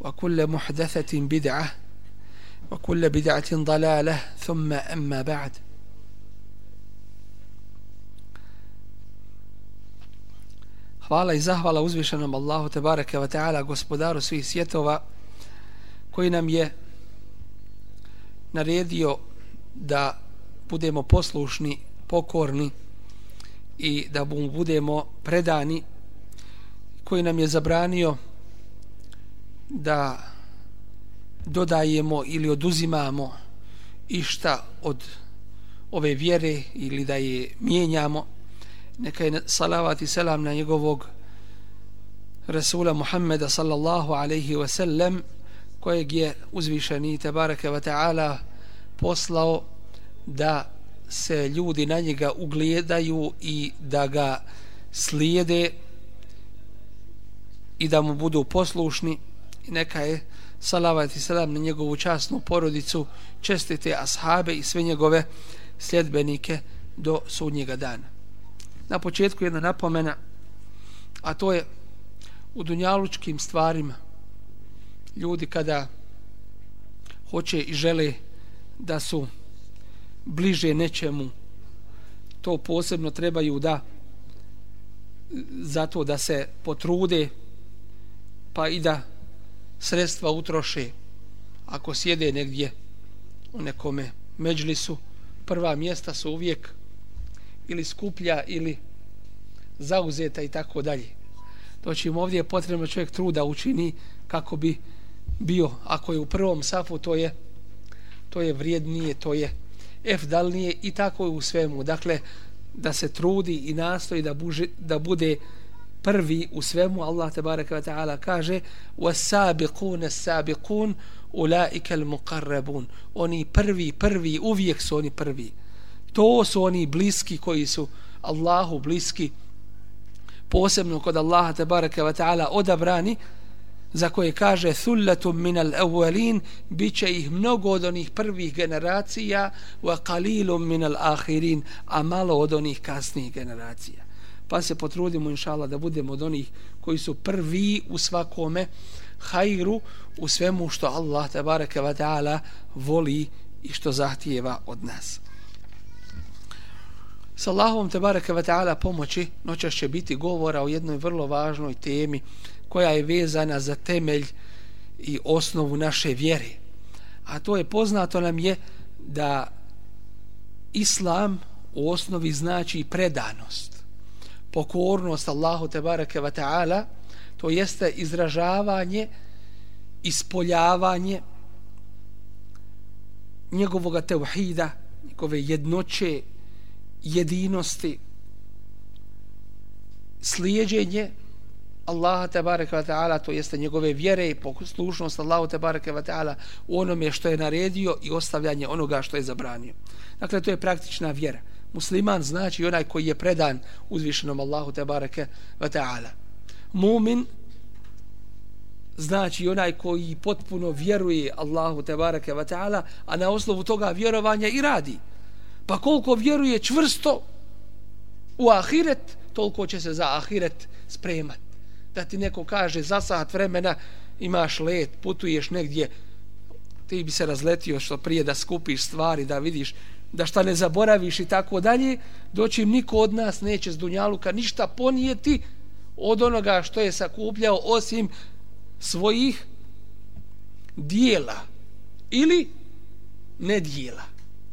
وكل محدثة بدعة وكل بدعة ضلالة ثم أما بعد Hvala i zahvala uzvišenom Allahu te bareke ve taala gospodaru svih svjetova koji nam je naredio da budemo poslušni, pokorni i da mu budemo predani koji nam je zabranio da dodajemo ili oduzimamo išta od ove vjere ili da je mijenjamo neka je salavat i selam na njegovog Rasula Muhammeda sallallahu alaihi wa sallam kojeg je uzvišeni tabaraka wa ta'ala poslao da se ljudi na njega ugledaju i da ga slijede i da mu budu poslušni i neka je salavat i salam na njegovu časnu porodicu čestite ashabe i sve njegove sljedbenike do sudnjega dana. Na početku jedna napomena a to je u dunjalučkim stvarima. Ljudi kada hoće i žele da su bliže nečemu to posebno trebaju da zato da se potrude pa i da sredstva utroše. Ako sjede negdje u nekome međlisu prva mjesta su uvijek ili skuplja ili zauzeta i tako dalje. To će im ovdje potrebno čovjek truda učini kako bi bio ako je u prvom safu to je to je vrijednije to je efdalnije i tako je u svemu. Dakle da se trudi i nastoji da, buže, da bude prvi u svemu Allah te bareke ve taala kaže was-sabiqun as-sabiqun ulaika al-muqarrabun. Oni prvi prvi uvijek su oni prvi. To su oni bliski koji su Allahu bliski posebno kod Allaha te bareke ve taala odabrani za koje kaže thullatum min al-awwalin biće ih mnogo od onih prvih generacija wa qalilum min al-akhirin a malo od onih kasnijih generacija pa se potrudimo inšala da budemo od onih koji su prvi u svakome hajru u svemu što Allah tabaraka wa ta'ala voli i što zahtijeva od nas. S Allahom tabaraka wa ta'ala pomoći noćas će biti govora o jednoj vrlo važnoj temi koja je vezana za temelj i osnovu naše vjere. A to je poznato nam je da Islam u osnovi znači predanost pokornost Allahu te bareke ve taala to jeste izražavanje ispoljavanje njegovog tevhida njegove jednoće jedinosti slijedeње Allaha te bareke ve taala to jeste njegove vjere i poslušnost Allahu te bareke ve taala u onome što je naredio i ostavljanje onoga što je zabranio. Dakle to je praktična vjera musliman znači onaj koji je predan uzvišenom Allahu te bareke ve taala. Mumin znači onaj koji potpuno vjeruje Allahu te bareke ve taala a na osnovu toga vjerovanja i radi. Pa koliko vjeruje čvrsto u ahiret toliko će se za ahiret spremati da ti neko kaže za sat vremena imaš let, putuješ negdje ti bi se razletio što prije da skupiš stvari, da vidiš da šta ne zaboraviš i tako dalje, doći niko od nas neće s Dunjaluka ništa ponijeti od onoga što je sakupljao osim svojih dijela ili nedjela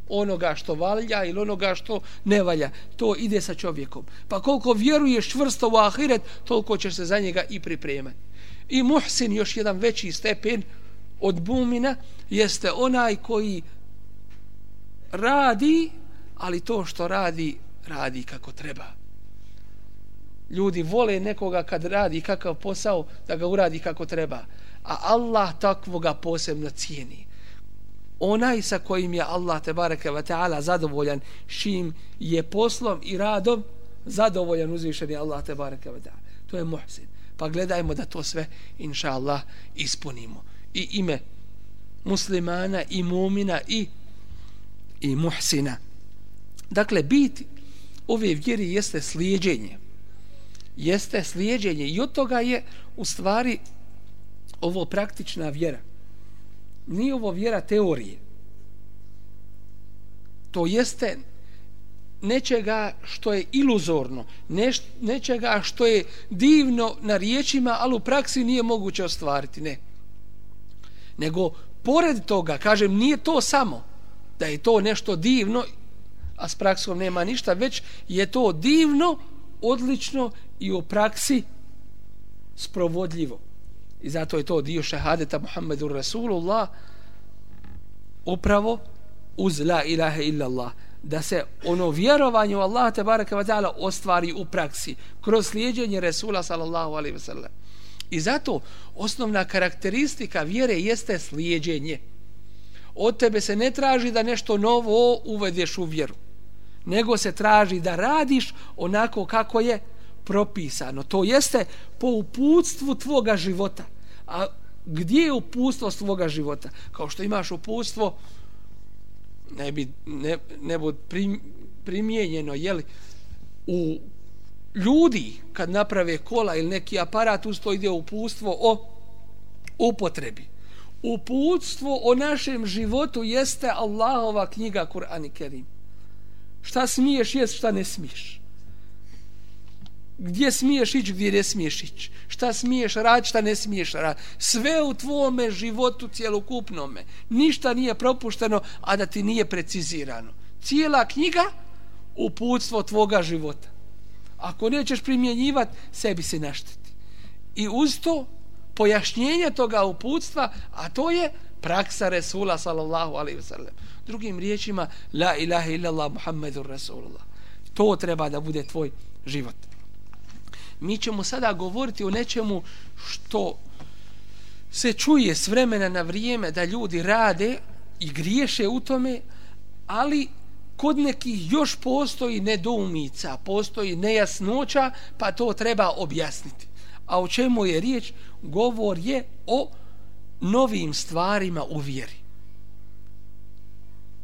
onoga što valja ili onoga što ne valja. To ide sa čovjekom. Pa koliko vjeruješ čvrsto u ahiret, toliko ćeš se za njega i pripremati. I muhsin, još jedan veći stepen od bumina, jeste onaj koji radi, ali to što radi, radi kako treba. Ljudi vole nekoga kad radi kakav posao, da ga uradi kako treba. A Allah takvoga posebno cijeni onaj sa kojim je Allah tebareke ve taala zadovoljan šim je poslom i radom zadovoljan uzvišeni Allah tebareke ve taala to je muhsin pa gledajmo da to sve inshallah ispunimo i ime muslimana i mumina i i muhsina dakle bit ove vjeri jeste slijedjenje jeste slijedjenje i od toga je u stvari ovo praktična vjera nije ovo vjera teorije. To jeste nečega što je iluzorno, neš, nečega što je divno na riječima, ali u praksi nije moguće ostvariti. Ne. Nego, pored toga, kažem, nije to samo da je to nešto divno, a s praksom nema ništa, već je to divno, odlično i u praksi sprovodljivo. I zato je to dio šahadeta Muhammedu Rasulullah upravo uz la ilaha illa Allah da se ono vjerovanje u Allaha te baraka wa ta'ala ostvari u praksi kroz slijedjenje Resula sallallahu alaihi wa sallam. I zato osnovna karakteristika vjere jeste slijedjenje. Od tebe se ne traži da nešto novo uvedeš u vjeru, nego se traži da radiš onako kako je propisano. To jeste po uputstvu tvoga života. A gdje je uputstvo tvoga života? Kao što imaš uputstvo, ne bi ne, ne bi prim, primijenjeno, jeli, u ljudi kad naprave kola ili neki aparat, uz to ide uputstvo o upotrebi. Uputstvo o našem životu jeste Allahova knjiga Kur'an i Kerim. Šta smiješ jest, šta ne smiješ gdje smiješ ići, gdje ne smiješ ići. Šta smiješ raditi, šta ne smiješ raditi. Sve u tvome životu cjelokupnome. Ništa nije propušteno, a da ti nije precizirano. Cijela knjiga uputstvo tvoga života. Ako nećeš primjenjivati, sebi se našteti. I uz to pojašnjenje toga uputstva, a to je praksa Resula sallallahu alaihi wasallam. Drugim riječima, la ilaha illallah Muhammedur Rasulullah. To treba da bude tvoj život mi ćemo sada govoriti o nečemu što se čuje s vremena na vrijeme da ljudi rade i griješe u tome, ali kod nekih još postoji nedoumica, postoji nejasnoća, pa to treba objasniti. A o čemu je riječ? Govor je o novim stvarima u vjeri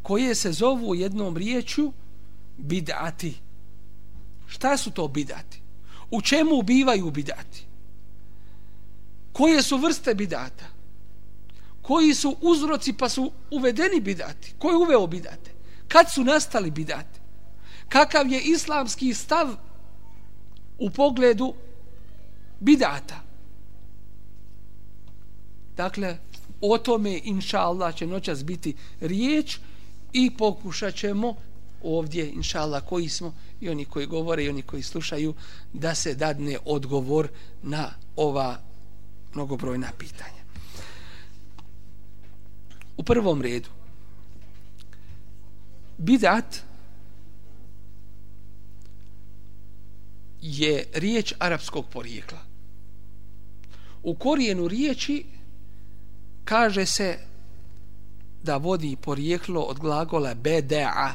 koje se zovu jednom riječu bidati. Šta su to bidati? u čemu bivaju bidati? Koje su vrste bidata? Koji su uzroci pa su uvedeni bidati? Ko je uveo bidate? Kad su nastali bidate? Kakav je islamski stav u pogledu bidata? Dakle, o tome, inša Allah, će noćas biti riječ i pokušat ćemo ovdje, inša Allah, koji smo i oni koji govore i oni koji slušaju da se dadne odgovor na ova mnogobrojna pitanja. U prvom redu bidat je riječ arapskog porijekla. U korijenu riječi kaže se da vodi porijeklo od glagola beda'a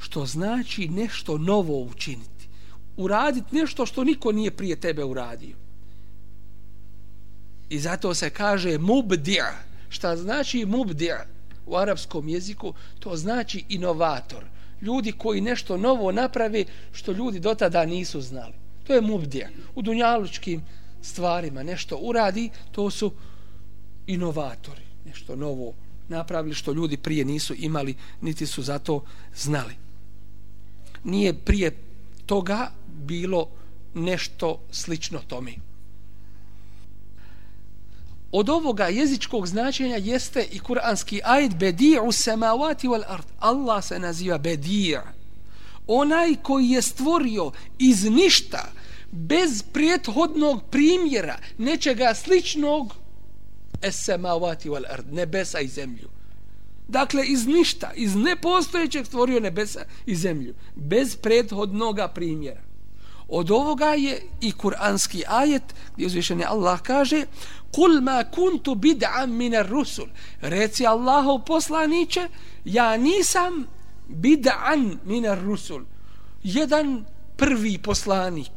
što znači nešto novo učiniti. Uraditi nešto što niko nije prije tebe uradio. I zato se kaže mubdi' šta znači mubdi' u arapskom jeziku, to znači inovator. Ljudi koji nešto novo naprave što ljudi do tada nisu znali. To je mubdi' u dunjalučkim stvarima nešto uradi, to su inovatori. Nešto novo napravili što ljudi prije nisu imali, niti su zato znali nije prije toga bilo nešto slično tome. od ovoga jezičkog značenja jeste i kuranski ajet bedi'u samavati wal ard. Allah se naziva bedi' onaj koji je stvorio iz ništa bez prethodnog primjera nečega sličnog es wal ard nebesa i zemlju. Dakle iz ništa iz nepostojećeg stvorio nebesa i zemlju bez prethodnog primjera. Od ovoga je i kuranski ajet gdje uzvišeni Allah kaže kul ma kuntu bid'an min ar-rusul. Reci Allahov poslanice ja nisam bid'an min ar-rusul. Jedan prvi poslanik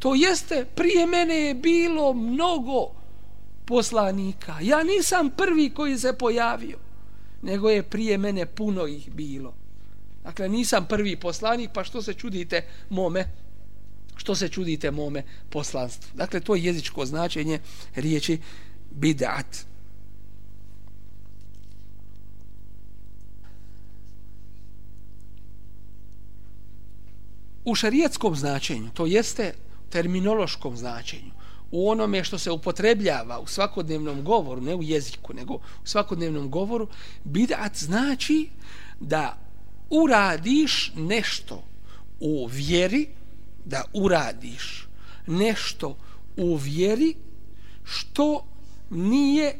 to jeste prije mene je bilo mnogo poslanika ja nisam prvi koji se pojavio nego je prije mene puno ih bilo dakle nisam prvi poslanik pa što se čudite mome što se čudite mome poslanstvu. Dakle, to je jezičko značenje riječi bid'at. U šarijetskom značenju, to jeste terminološkom značenju, u onome što se upotrebljava u svakodnevnom govoru, ne u jeziku, nego u svakodnevnom govoru, bid'at znači da uradiš nešto u vjeri, da uradiš nešto u vjeri što nije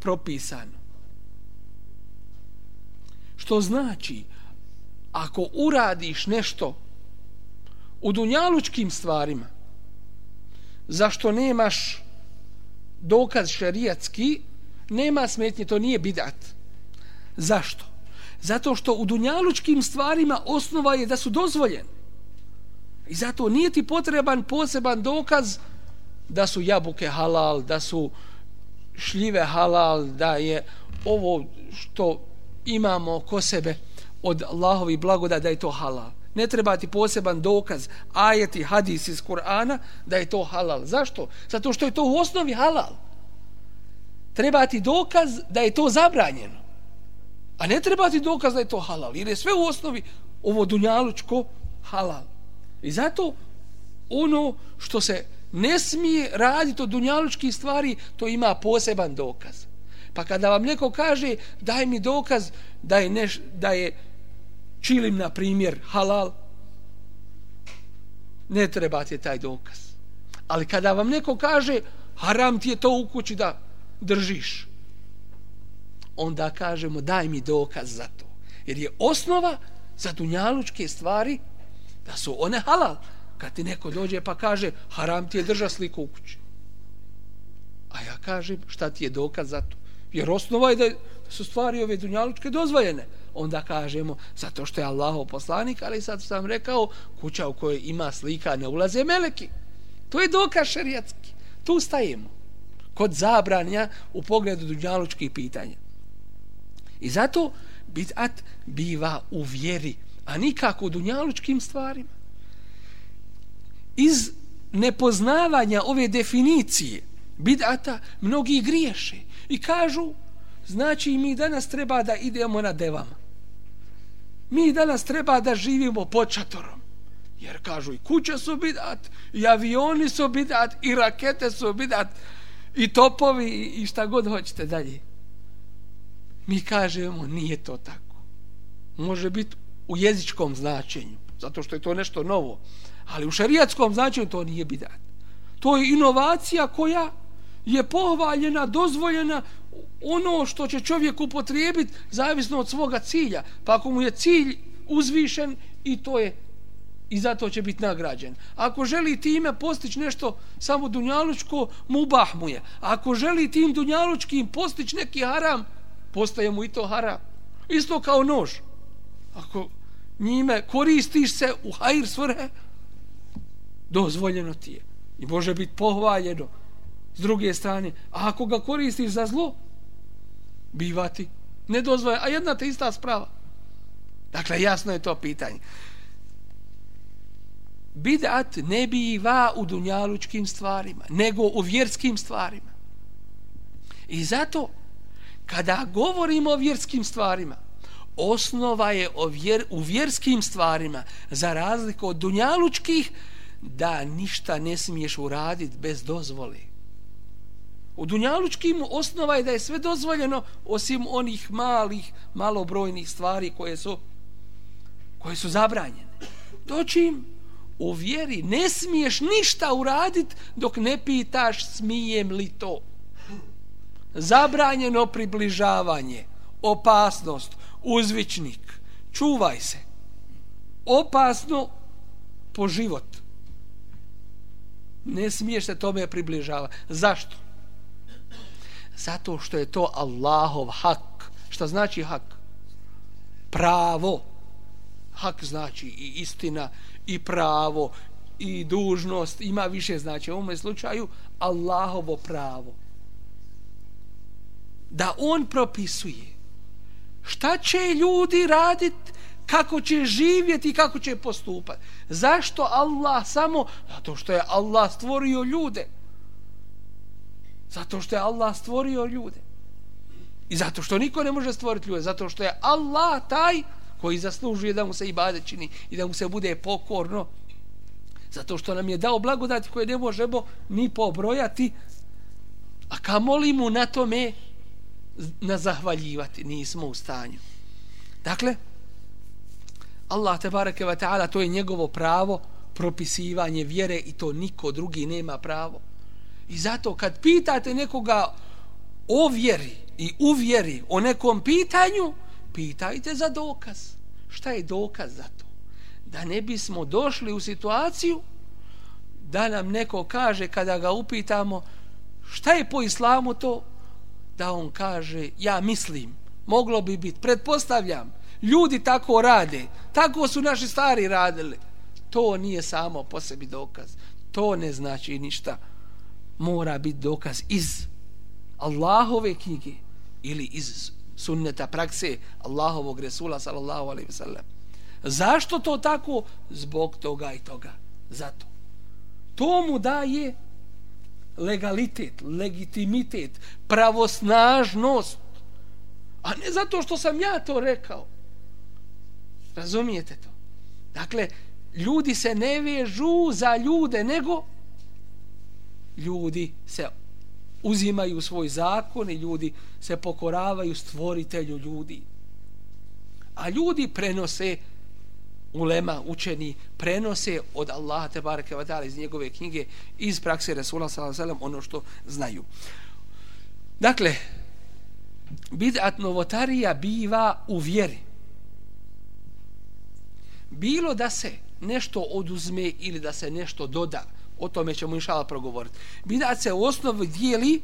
propisano. Što znači, ako uradiš nešto u dunjalučkim stvarima, zašto nemaš dokaz šerijatski, nema smetnje, to nije bidat. Zašto? Zato što u dunjalučkim stvarima osnova je da su dozvoljene. I zato nije ti potreban poseban dokaz da su jabuke halal, da su šljive halal, da je ovo što imamo ko sebe od Allahovi blagoda da je to halal. Ne treba ti poseban dokaz, ajeti, hadis iz Kur'ana da je to halal. Zašto? Zato što je to u osnovi halal. Treba ti dokaz da je to zabranjeno. A ne treba ti dokaz da je to halal. Jer je sve u osnovi ovo dunjalučko halal. I zato ono što se ne smije raditi od dunjalučkih stvari, to ima poseban dokaz. Pa kada vam neko kaže daj mi dokaz da je, neš, da je čilim, na primjer, halal, ne treba ti taj dokaz. Ali kada vam neko kaže haram ti je to u kući da držiš, onda kažemo daj mi dokaz za to. Jer je osnova za dunjalučke stvari da su one halal. Kad ti neko dođe pa kaže haram ti je drža sliku u kući. A ja kažem šta ti je dokaz za to? Jer osnova je da su stvari ove dunjalučke dozvoljene. Onda kažemo zato što je Allahov poslanik, ali sad sam rekao kuća u kojoj ima slika ne ulaze meleki. To je dokaz šerijatski. Tu stajemo. Kod zabranja u pogledu dunjalučkih pitanja. I zato bitat biva u vjeri a nikako u dunjalučkim stvarima. Iz nepoznavanja ove definicije bidata mnogi griješe i kažu znači mi danas treba da idemo na devama. Mi danas treba da živimo pod čatorom. Jer kažu i kuće su bidat, i avioni su bidat, i rakete su bidat, i topovi, i šta god hoćete dalje. Mi kažemo, nije to tako. Može biti u jezičkom značenju, zato što je to nešto novo. Ali u šarijatskom značenju to nije bidat. To je inovacija koja je pohvaljena, dozvoljena ono što će čovjek upotrijebiti zavisno od svoga cilja. Pa ako mu je cilj uzvišen i to je i zato će biti nagrađen. Ako želi time postići nešto samo dunjalučko, mu mu je. Ako želi tim dunjalučkim postići neki haram, postaje mu i to haram. Isto kao nož. Ako njime koristiš se u hajr svrhe, dozvoljeno ti je. I može biti pohvaljeno s druge strane. A ako ga koristiš za zlo, biva ti. A jedna te ista sprava. Dakle, jasno je to pitanje. Bidat ne biva u dunjalučkim stvarima, nego u vjerskim stvarima. I zato, kada govorimo o vjerskim stvarima, osnova je o vjer, u vjerskim stvarima za razliku od dunjalučkih da ništa ne smiješ uraditi bez dozvole. U dunjalučkim osnova je da je sve dozvoljeno osim onih malih, malobrojnih stvari koje su koje su zabranjene. To čim u vjeri ne smiješ ništa uradit dok ne pitaš smijem li to. Zabranjeno približavanje, opasnost, uzvičnik, čuvaj se. Opasno po život. Ne smiješ se tome približavati. Zašto? Zato što je to Allahov hak. Šta znači hak? Pravo. Hak znači i istina, i pravo, i dužnost. Ima više znači. U ovom slučaju Allahovo pravo. Da on propisuje šta će ljudi raditi kako će živjeti i kako će postupati. Zašto Allah samo? Zato što je Allah stvorio ljude. Zato što je Allah stvorio ljude. I zato što niko ne može stvoriti ljude. Zato što je Allah taj koji zaslužuje da mu se ibade čini i da mu se bude pokorno. Zato što nam je dao blagodati koje ne možemo ni pobrojati. A kamoli mu na tome na zahvaljivati. Nismo u stanju. Dakle, Allah te bareke ve taala to je njegovo pravo propisivanje vjere i to niko drugi nema pravo. I zato kad pitate nekoga o vjeri i uvjeri o nekom pitanju, pitajte za dokaz. Šta je dokaz za to? Da ne bismo došli u situaciju da nam neko kaže kada ga upitamo šta je po islamu to, da on kaže ja mislim, moglo bi biti, pretpostavljam, ljudi tako rade, tako su naši stari radili. To nije samo po sebi dokaz. To ne znači ništa. Mora biti dokaz iz Allahove knjige ili iz sunneta prakse Allahovog Resula sallallahu alaihi wa sallam. Zašto to tako? Zbog toga i toga. Zato. To mu daje legalitet, legitimitet, pravosnažnost. A ne zato što sam ja to rekao. Razumijete to? Dakle, ljudi se ne vežu za ljude, nego ljudi se uzimaju svoj zakon i ljudi se pokoravaju stvoritelju ljudi. A ljudi prenose ulema, učeni, prenose od Allaha te bareke ve iz njegove knjige, iz prakse Resula sallallahu ono što znaju. Dakle, bid'at novotarija biva u vjeri bilo da se nešto oduzme ili da se nešto doda o tome ćemo inšala progovoriti bidat se u osnovi dijeli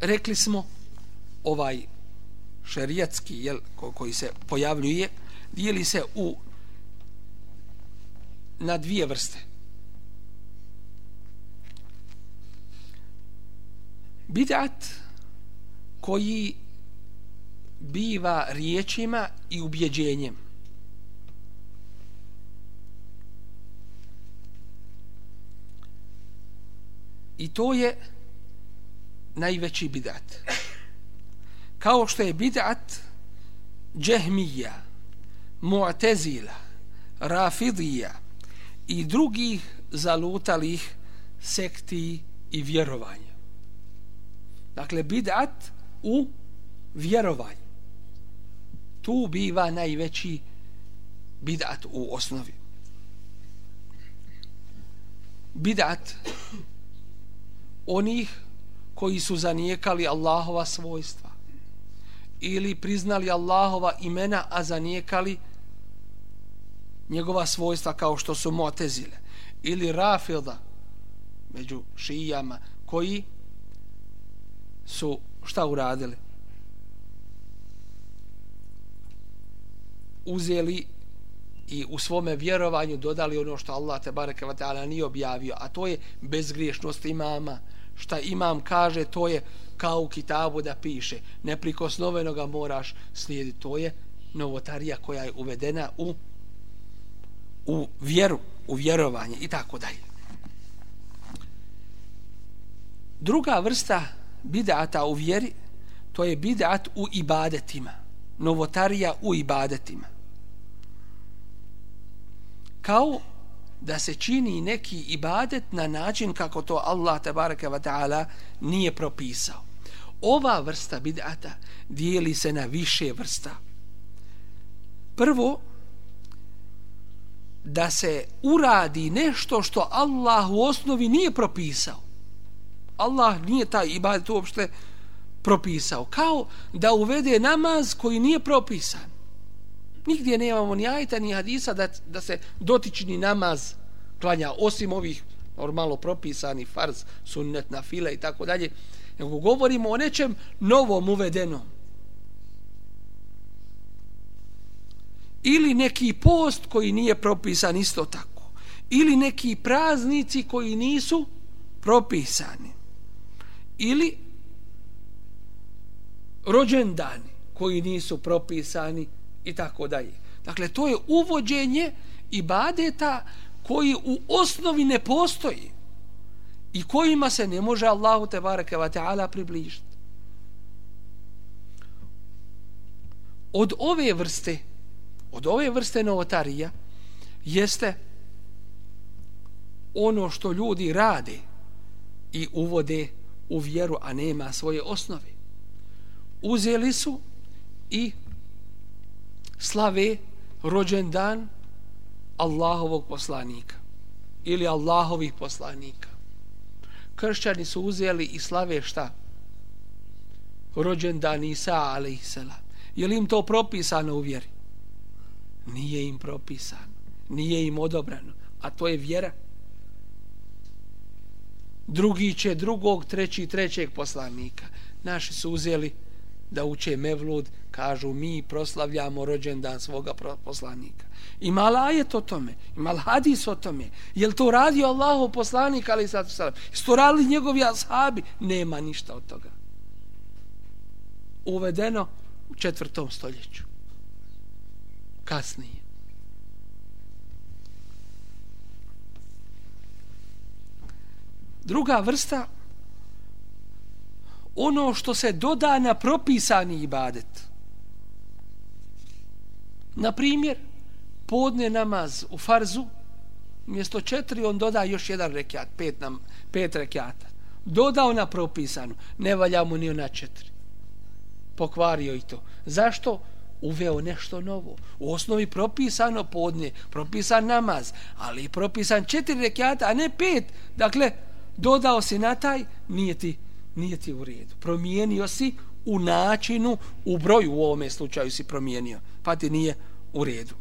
rekli smo ovaj šerijatski jel, koji se pojavljuje dijeli se u na dvije vrste bidat koji biva riječima i ubjeđenjem. I to je najveći bidat. Kao što je bidat džehmija, mu'tezila, rafidija i drugih zalutalih sekti i vjerovanja. Dakle, bidat u vjerovanju tu biva najveći bidat u osnovi. Bidat onih koji su zanijekali Allahova svojstva ili priznali Allahova imena, a zanijekali njegova svojstva kao što su Motezile ili Rafilda među šijama koji su šta uradili? uzeli i u svome vjerovanju dodali ono što Allah te bareke ve taala nije objavio a to je bezgriješnost imama šta imam kaže to je kao u kitabu da piše. Neprikosnoveno ga moraš slijediti. To je novotarija koja je uvedena u u vjeru u vjerovanje i tako dalje. Druga vrsta bidata u vjeri to je bidat u ibadetima. Novotarija u ibadetima. Kao da se čini neki ibadet na način kako to Allah tabaraka wa ta'ala nije propisao. Ova vrsta bid'ata dijeli se na više vrsta. Prvo, da se uradi nešto što Allah u osnovi nije propisao. Allah nije taj ibadet uopšte propisao. Kao da uvede namaz koji nije propisan. Nigdje nemamo ni ajta ni hadisa da, da se dotični namaz klanja osim ovih normalno propisani farz, sunnet, na file i tako dalje. Nego govorimo o nečem novom uvedenom. Ili neki post koji nije propisan isto tako. Ili neki praznici koji nisu propisani. Ili rođendani koji nisu propisani i tako dalje. Dakle, to je uvođenje ibadeta koji u osnovi ne postoji i kojima se ne može Allahu te bareke ve taala približiti. Od ove vrste od ove vrste novotarija jeste ono što ljudi rade i uvode u vjeru, a nema svoje osnove. Uzeli su i slave rođendan Allahovog poslanika ili Allahovih poslanika. Kršćani su uzeli i slave šta? Rođendan Isa alaihissalam. Je li im to propisano u vjeri? Nije im propisano. Nije im odobrano. A to je vjera. Drugi će drugog, treći, trećeg poslanika. Naši su uzeli da uče Mevlud, kažu mi proslavljamo rođendan svoga poslanika. Ima lajet o tome, ima hadis o tome. Je to radio Allahov poslanik, ali sad salam? Jesu to radili njegovi ashabi? Nema ništa od toga. Uvedeno u četvrtom stoljeću. Kasnije. Druga vrsta ono što se doda na propisani ibadet. Na primjer, podne namaz u farzu, mjesto četiri on doda još jedan rekiat, pet, nam, pet rekiata. Dodao na propisanu, ne valja mu ni na četiri. Pokvario i to. Zašto? Uveo nešto novo. U osnovi propisano podne, propisan namaz, ali propisan četiri rekiata, a ne pet. Dakle, dodao se na taj, nije ti nije ti u redu. Promijenio si u načinu, u broju u ovome slučaju si promijenio, pa ti nije u redu.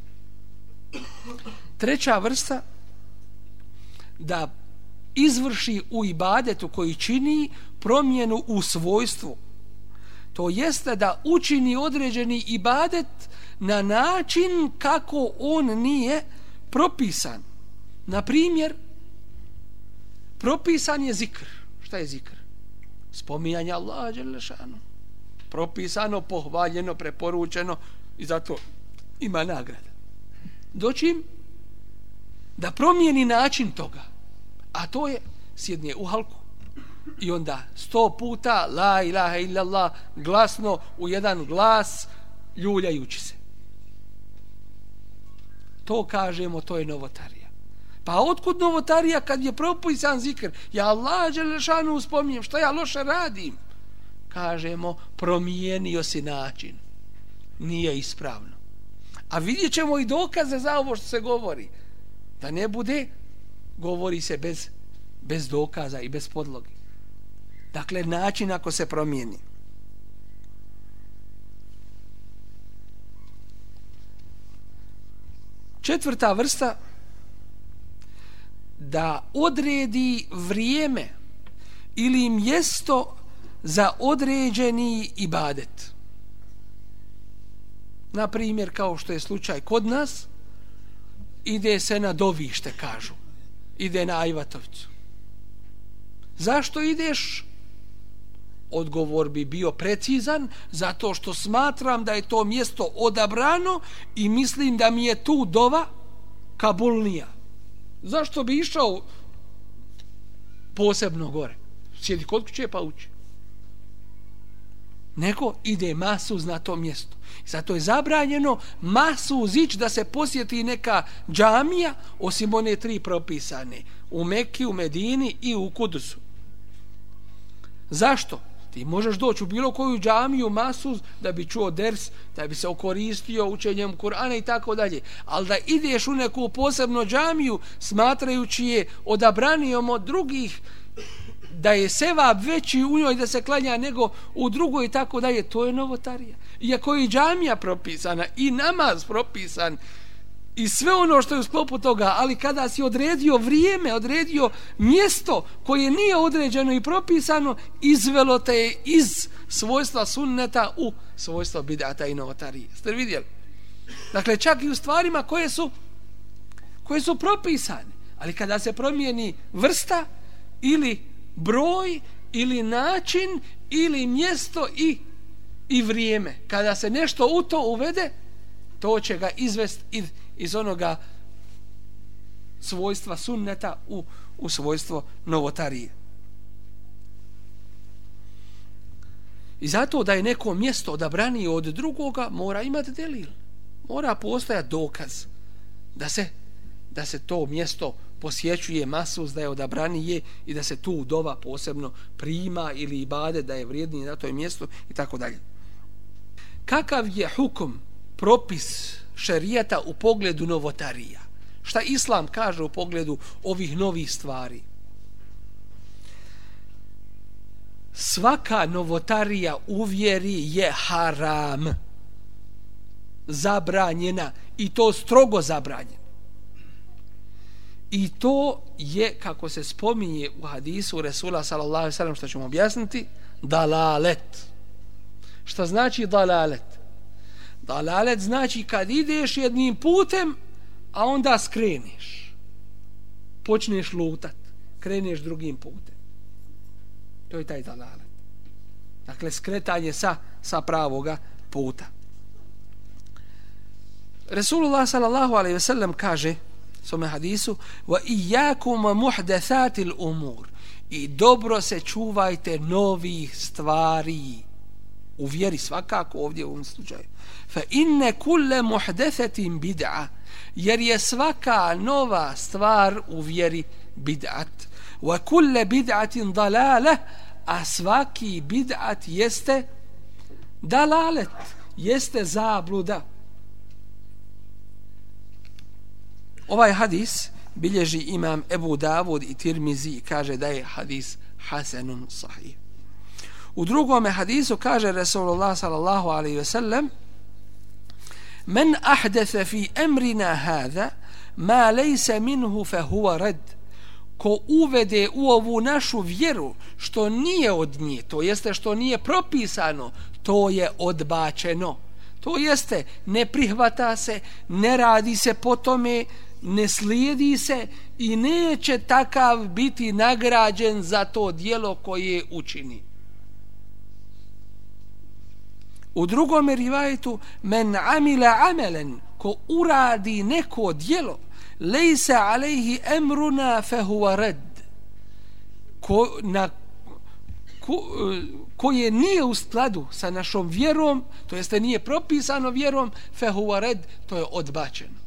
Treća vrsta, da izvrši u ibadetu koji čini promjenu u svojstvu. To jeste da učini određeni ibadet na način kako on nije propisan. Na primjer, propisan je zikr. Šta je zikr? Spominjanje Allaha Đelešanu. Propisano, pohvaljeno, preporučeno i zato ima nagrada. Doćim da promijeni način toga. A to je sjednije u halku i onda sto puta la ilaha illallah glasno u jedan glas ljuljajući se. To kažemo, to je novotarija. Pa otkud novotarija kad je propisan zikr? Ja Allah Đelešanu uspominjem, što ja loše radim? Kažemo, promijenio si način. Nije ispravno. A vidjet ćemo i dokaze za ovo što se govori. Da ne bude, govori se bez, bez dokaza i bez podloge. Dakle, način ako se promijeni. Četvrta vrsta da odredi vrijeme ili mjesto za određeni ibadet. Na primjer, kao što je slučaj kod nas, ide se na dovište, kažu. Ide na Ajvatovcu. Zašto ideš? Odgovor bi bio precizan, zato što smatram da je to mjesto odabrano i mislim da mi je tu dova kabulnija. Zašto bi išao posebno gore? Sjedi kod kuće pa uči. nego ide masuz na to mjesto. Zato je zabranjeno masuz ići da se posjeti neka džamija osim one tri propisane u Mekki, u Medini i u Kudusu. Zašto? Ti možeš doći u bilo koju džamiju, masuz, da bi čuo ders, da bi se okoristio učenjem Kur'ana i tako dalje. Ali da ideš u neku posebno džamiju, smatrajući je odabranijom od drugih, da je seva veći u njoj da se klanja nego u drugoj i tako dalje, to je novotarija. Iako je i džamija propisana i namaz propisan, i sve ono što je u sklopu toga, ali kada si odredio vrijeme, odredio mjesto koje nije određeno i propisano, izvelo te je iz svojstva sunneta u svojstvo bidata i novotarije. Ste vidjeli? Dakle, čak i u stvarima koje su koje su propisane, ali kada se promijeni vrsta ili broj ili način ili mjesto i i vrijeme, kada se nešto u to uvede, to će ga izvest iz iz onoga svojstva sunneta u, u svojstvo novotarije. I zato da je neko mjesto odabrani od drugoga, mora imati delil. Mora postojati dokaz da se, da se to mjesto posjećuje masus, da je odabranije i da se tu dova posebno prima ili ibade, da je vrijednije na toj mjestu i tako dalje. Kakav je hukum, propis šerijata u pogledu novotarija. Šta islam kaže u pogledu ovih novih stvari? Svaka novotarija u vjeri je haram. Zabranjena. I to strogo zabranjena. I to je, kako se spominje u hadisu Resula sallallahu sallam, što ćemo objasniti, dalalet. Šta znači dalalet? Dalalet znači kad ideš jednim putem, a onda skreneš. Počneš lutat. Kreneš drugim putem. To je taj dalalet. Dakle, skretanje sa, sa pravoga puta. Resulullah sallallahu alaihi ve sellem kaže svome hadisu wa iyyakum muhdathatil umur i dobro se čuvajte novih stvari u vjeri svakako ovdje u ovom slučaju fa inne kulle muhdethetin bid'a. Jer je svaka nova stvar u vjeri bid'at. Wa kulle bid'atin dalale a svaki bid'at jeste dalalet jeste zabluda. Ovaj hadis bilježi imam Ebu Davud i Tirmizi kaže da je hadis hasenun sahih. U drugome hadisu kaže Resulullah sallallahu alaihi ve sellem Men ahdefe fi emrina hada ma lejse minhu fe huwa red ko uvede u ovu našu vjeru što nije od nje, to jeste što nije propisano, to je odbačeno. To jeste, ne prihvata se, ne radi se po tome, ne slijedi se i neće takav biti nagrađen za to dijelo koje učini. U drugom rivajetu men amila amelen ko uradi neko djelo lejsa alejhi emruna fehuva red ko, na, ko, koje nije u skladu sa našom vjerom to jeste nije propisano vjerom fehuva red to je odbačeno.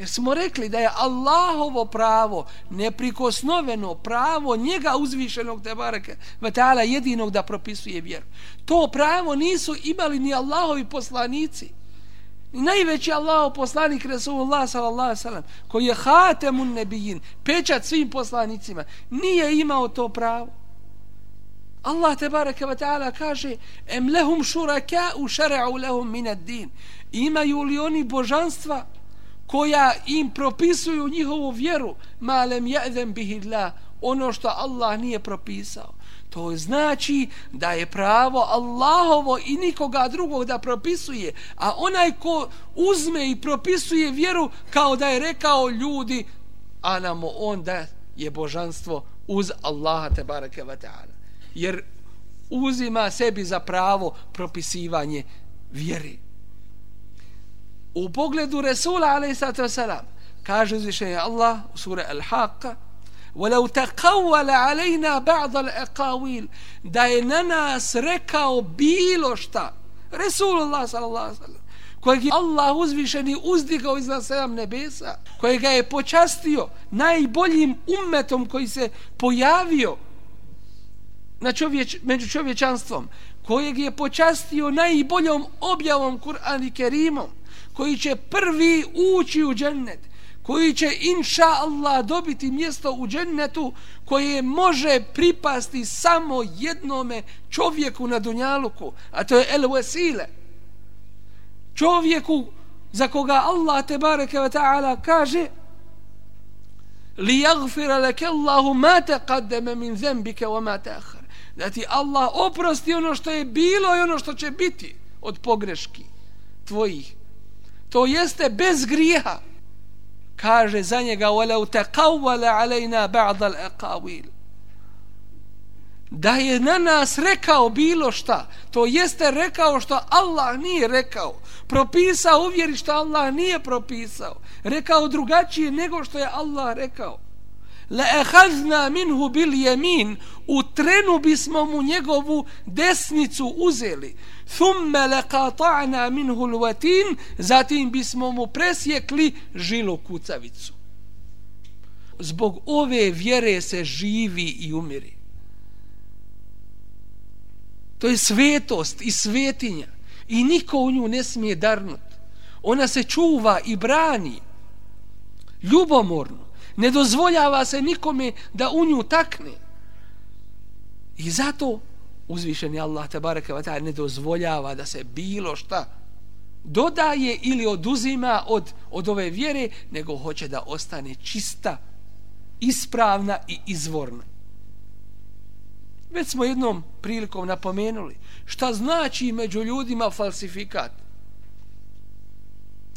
Jer smo rekli da je Allahovo pravo, neprikosnoveno pravo njega uzvišenog te bareke, vatala jedinog da propisuje vjeru. To pravo nisu imali ni Allahovi poslanici. Najveći Allahov poslanik Resulullah sallallahu sallam, koji je hatemun nebijin, pečat svim poslanicima, nije imao to pravo. Allah te bareke ve taala kaže em lehum shuraka u shar'u lahum min ad-din imaju li oni božanstva koja im propisuju njihovu vjeru malem jedem bihillah ono što Allah nije propisao. To znači da je pravo Allahovo i nikoga drugog da propisuje a onaj ko uzme i propisuje vjeru kao da je rekao ljudi a namo on da je božanstvo uz Allaha te bareke ve taala. Jer uzima sebi za pravo propisivanje vjeri u pogledu Resula alaihissalatu wasalam kaže uzvišenje Allah u sura Al-Haqqa ولو تقول علينا بعض الاقاويل da je na nas rekao bilo šta Resulullah sallallahu alejhi ve sellem kojeg je Allah uzvišeni uzdigao iznad sedam nebesa, kojega je počastio najboljim ummetom koji se pojavio na čovječ, među čovječanstvom, kojeg je počastio najboljom objavom Kur'an i Kerimom, koji će prvi ući u džennet, koji će inša Allah dobiti mjesto u džennetu koje može pripasti samo jednome čovjeku na Dunjaluku, a to je El Vesile. Čovjeku za koga Allah te bareke ve ta'ala kaže li yaghfira laka Allahu ma taqaddama min dhanbika wa ma ta'akhkhar da ti Allah oprosti ono što je bilo i ono što će biti od pogreški tvojih to jeste bez grijeha. Kaže za njega walau taqawwala alaina ba'd al-aqawil. Da je na nas rekao bilo šta, to jeste rekao što Allah nije rekao, propisao uvjeri što Allah nije propisao, rekao drugačije nego što je Allah rekao le ehazna minhu bil jemin, u trenu bismo mu njegovu desnicu uzeli, thumme le kata'na minhu lvatin, zatim bismo mu presjekli žilu kucavicu. Zbog ove vjere se živi i umiri. To je svetost i svetinja. I niko u nju ne smije darnut. Ona se čuva i brani. Ljubomorno. Ne dozvoljava se nikome da u nju takne. I zato uzvišeni Allah tabaraka wa ta'ala ne dozvoljava da se bilo šta dodaje ili oduzima od, od ove vjere, nego hoće da ostane čista, ispravna i izvorna. Već smo jednom prilikom napomenuli šta znači među ljudima falsifikat.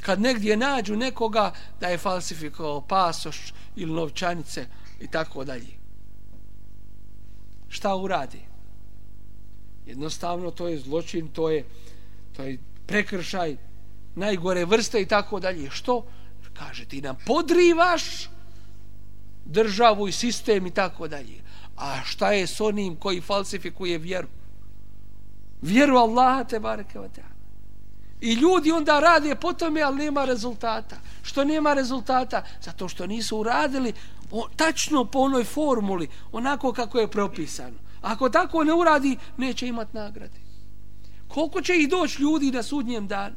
Kad negdje nađu nekoga da je falsifikovao pasoš ili novčanice i tako dalje. Šta uradi? Jednostavno to je zločin, to je, to je prekršaj najgore vrste i tako dalje. Što? Kaže ti nam podrivaš državu i sistem i tako dalje. A šta je s onim koji falsifikuje vjeru? Vjeru Allaha te bareke wa ta'ala. I ljudi onda rade po tome, ali nema rezultata. Što nema rezultata? Zato što nisu uradili o, tačno po onoj formuli, onako kako je propisano. Ako tako ne uradi, neće imat nagrade. Koliko će ih doći ljudi na sudnjem danu?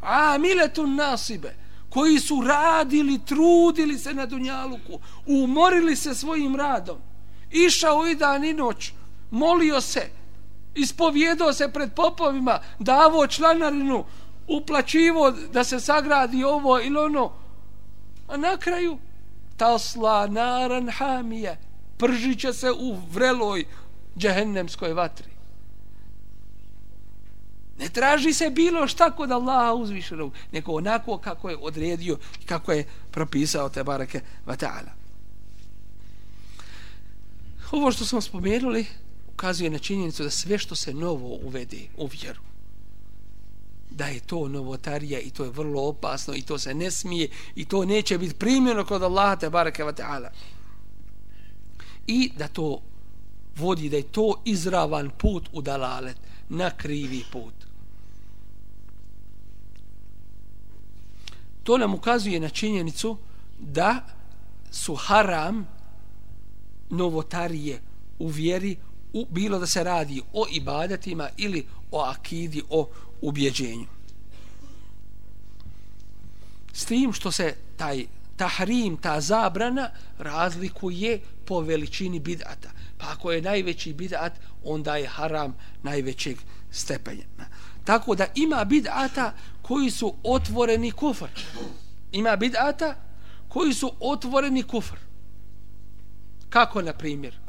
A, miletun nasibe, koji su radili, trudili se na Dunjaluku, umorili se svojim radom išao i dan i noć, molio se, ispovjedao se pred popovima, davo članarinu, uplaćivo da se sagradi ovo ili ono. A na kraju, tasla naran hamije, pržit će se u vreloj džehennemskoj vatri. Ne traži se bilo šta kod Allaha uzvišenog, nego onako kako je odredio i kako je propisao te barake vata'ala. Ovo što smo spomenuli ukazuje na činjenicu da sve što se novo uvede u vjeru da je to novotarija i to je vrlo opasno i to se ne smije i to neće biti primjeno kod Allaha te barake wa ta'ala. I da to vodi da je to izravan put u dalalet na krivi put. To nam ukazuje na činjenicu da su haram novotarije u vjeri, u, bilo da se radi o ibadetima ili o akidi, o ubjeđenju. S tim što se taj tahrim, ta zabrana razlikuje po veličini bidata. Pa ako je najveći bidat, onda je haram najvećeg stepenja. Tako da ima bidata koji su otvoreni kufr. Ima bidata koji su otvoreni kufr. Kako, na primjer?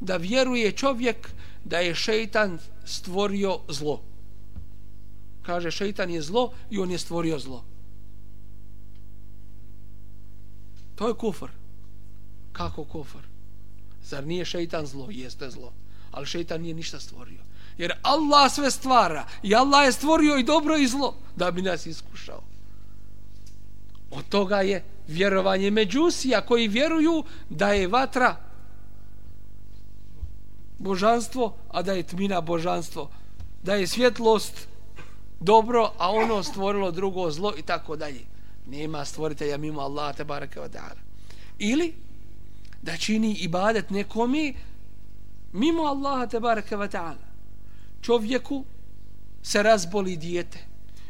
Da vjeruje čovjek da je šeitan stvorio zlo. Kaže, šeitan je zlo i on je stvorio zlo. To je kufr. Kako kufr? Zar nije šeitan zlo? Jeste zlo. Ali šeitan nije ništa stvorio. Jer Allah sve stvara. I Allah je stvorio i dobro i zlo da bi nas iskušao. Od toga je vjerovanje međusija koji vjeruju da je vatra božanstvo, a da je tmina božanstvo. Da je svjetlost dobro, a ono stvorilo drugo zlo i tako dalje. Nema stvoritelja mimo Allaha te bareke ve taala. Ili da čini ibadet nekomi mimo Allaha te bareke ve taala. Čovjeku se razboli dijete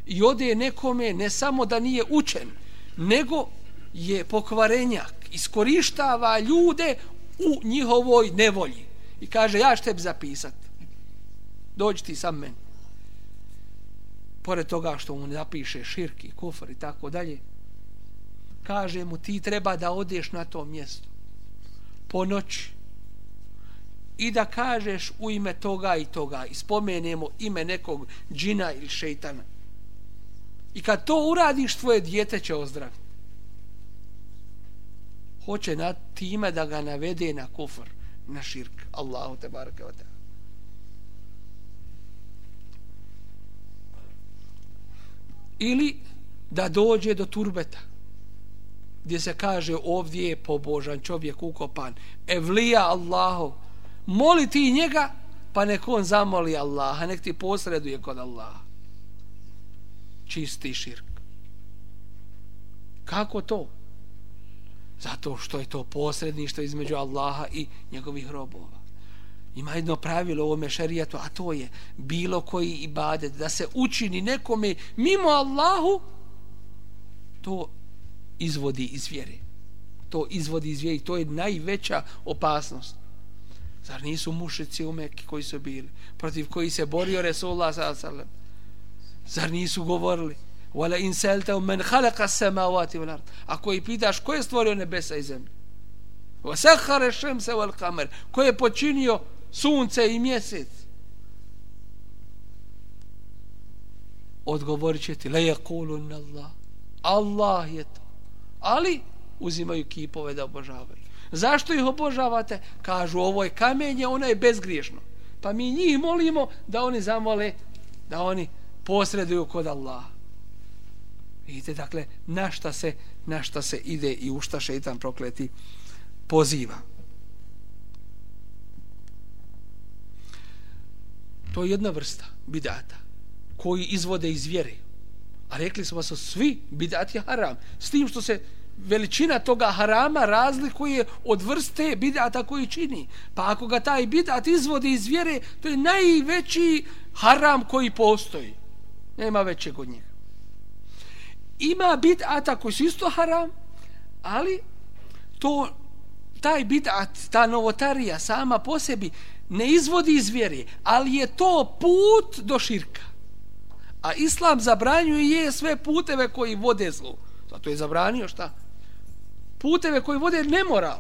i ode nekome ne samo da nije učen, nego je pokvarenjak, iskorištava ljude u njihovoj nevolji. I kaže, ja ću tebi zapisat. Dođi ti sam meni pored toga što mu napiše širki, kufr i tako dalje, kaže mu ti treba da odeš na to mjesto po noći i da kažeš u ime toga i toga i spomenemo ime nekog džina ili šeitana. I kad to uradiš, tvoje dijete će ozdraviti. Hoće na time da ga navede na kufr, na širk. Allahu te baraka wa ta'ala. ili da dođe do turbeta gdje se kaže ovdje je pobožan čovjek ukopan. Evlija Allahu. Moli ti njega pa nek on zamoli Allaha nek ti posreduje kod Allaha. Čisti širk. Kako to? Zato što je to posredništvo između Allaha i njegovih robova ima jedno pravilo u ovome šarijetu, a to je bilo koji ibadet, da se učini nekome mimo Allahu, to izvodi iz vjere. To izvodi iz vjere to je najveća opasnost. Zar nisu mušici u Mekke koji su bili, protiv koji se borio Resulullah s.a.v. Zar nisu govorili, wala in saltahum man khalaqa as-samawati wal ard. Ako i pitaš ko je stvorio nebesa i zemlju? Wa sakhara ash-shamsa wal qamar. Ko je počinio sunce i mjesec odgovorit će ti la yakulun Allah Allah je to ali uzimaju kipove da obožavaju zašto ih obožavate kažu ovo je kamenje ono je bezgriješno pa mi njih molimo da oni zamole da oni posreduju kod Allaha vidite dakle na šta se na šta se ide i u šta šeitan prokleti poziva To je jedna vrsta bidata koji izvode iz vjere. A rekli smo su svi bidati haram. S tim što se veličina toga harama razlikuje od vrste bidata koji čini. Pa ako ga taj bidat izvodi iz vjere, to je najveći haram koji postoji. Nema većeg od njega. Ima bidata koji su isto haram, ali to taj bidat, ta novotarija sama po sebi ne izvodi iz vjere, ali je to put do širka. A islam zabranjuje sve puteve koji vode zlu. Zato je zabranio šta? Puteve koji vode nemoral.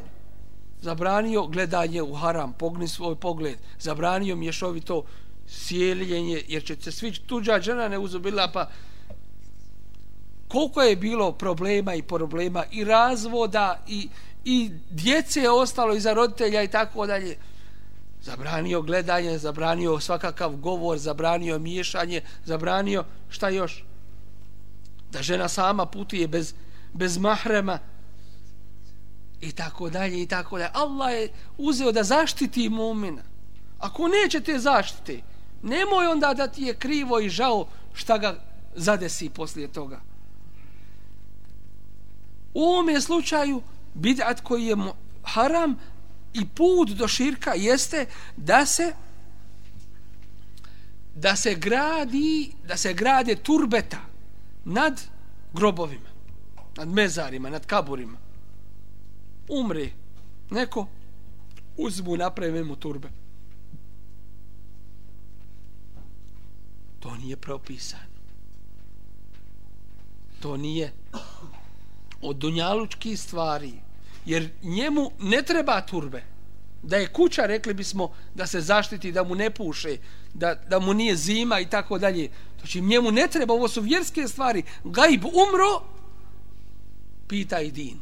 Zabranio gledanje u haram, pogni svoj pogled. Zabranio mješovito sjeljenje, jer će se svi tuđa žena ne uzubila, pa koliko je bilo problema i problema i razvoda i, i djece je ostalo iza roditelja i tako dalje zabranio gledanje, zabranio svakakav govor, zabranio miješanje, zabranio šta još? Da žena sama putuje bez, bez mahrema i tako dalje i tako dalje. Allah je uzeo da zaštiti mumina. Ako neće te zaštite, nemoj onda da ti je krivo i žao šta ga zadesi poslije toga. U ovome slučaju bid'at koji je haram, i put do širka jeste da se da se gradi da se grade turbeta nad grobovima nad mezarima, nad kaburima. Umre neko uzmu naprave mu turbe. To nije propisano. To nije od dunjalučkih stvari jer njemu ne treba turbe. Da je kuća, rekli bismo, da se zaštiti, da mu ne puše, da, da mu nije zima i tako dalje. Znači, njemu ne treba, ovo su vjerske stvari. Gajb umro, pitaj din.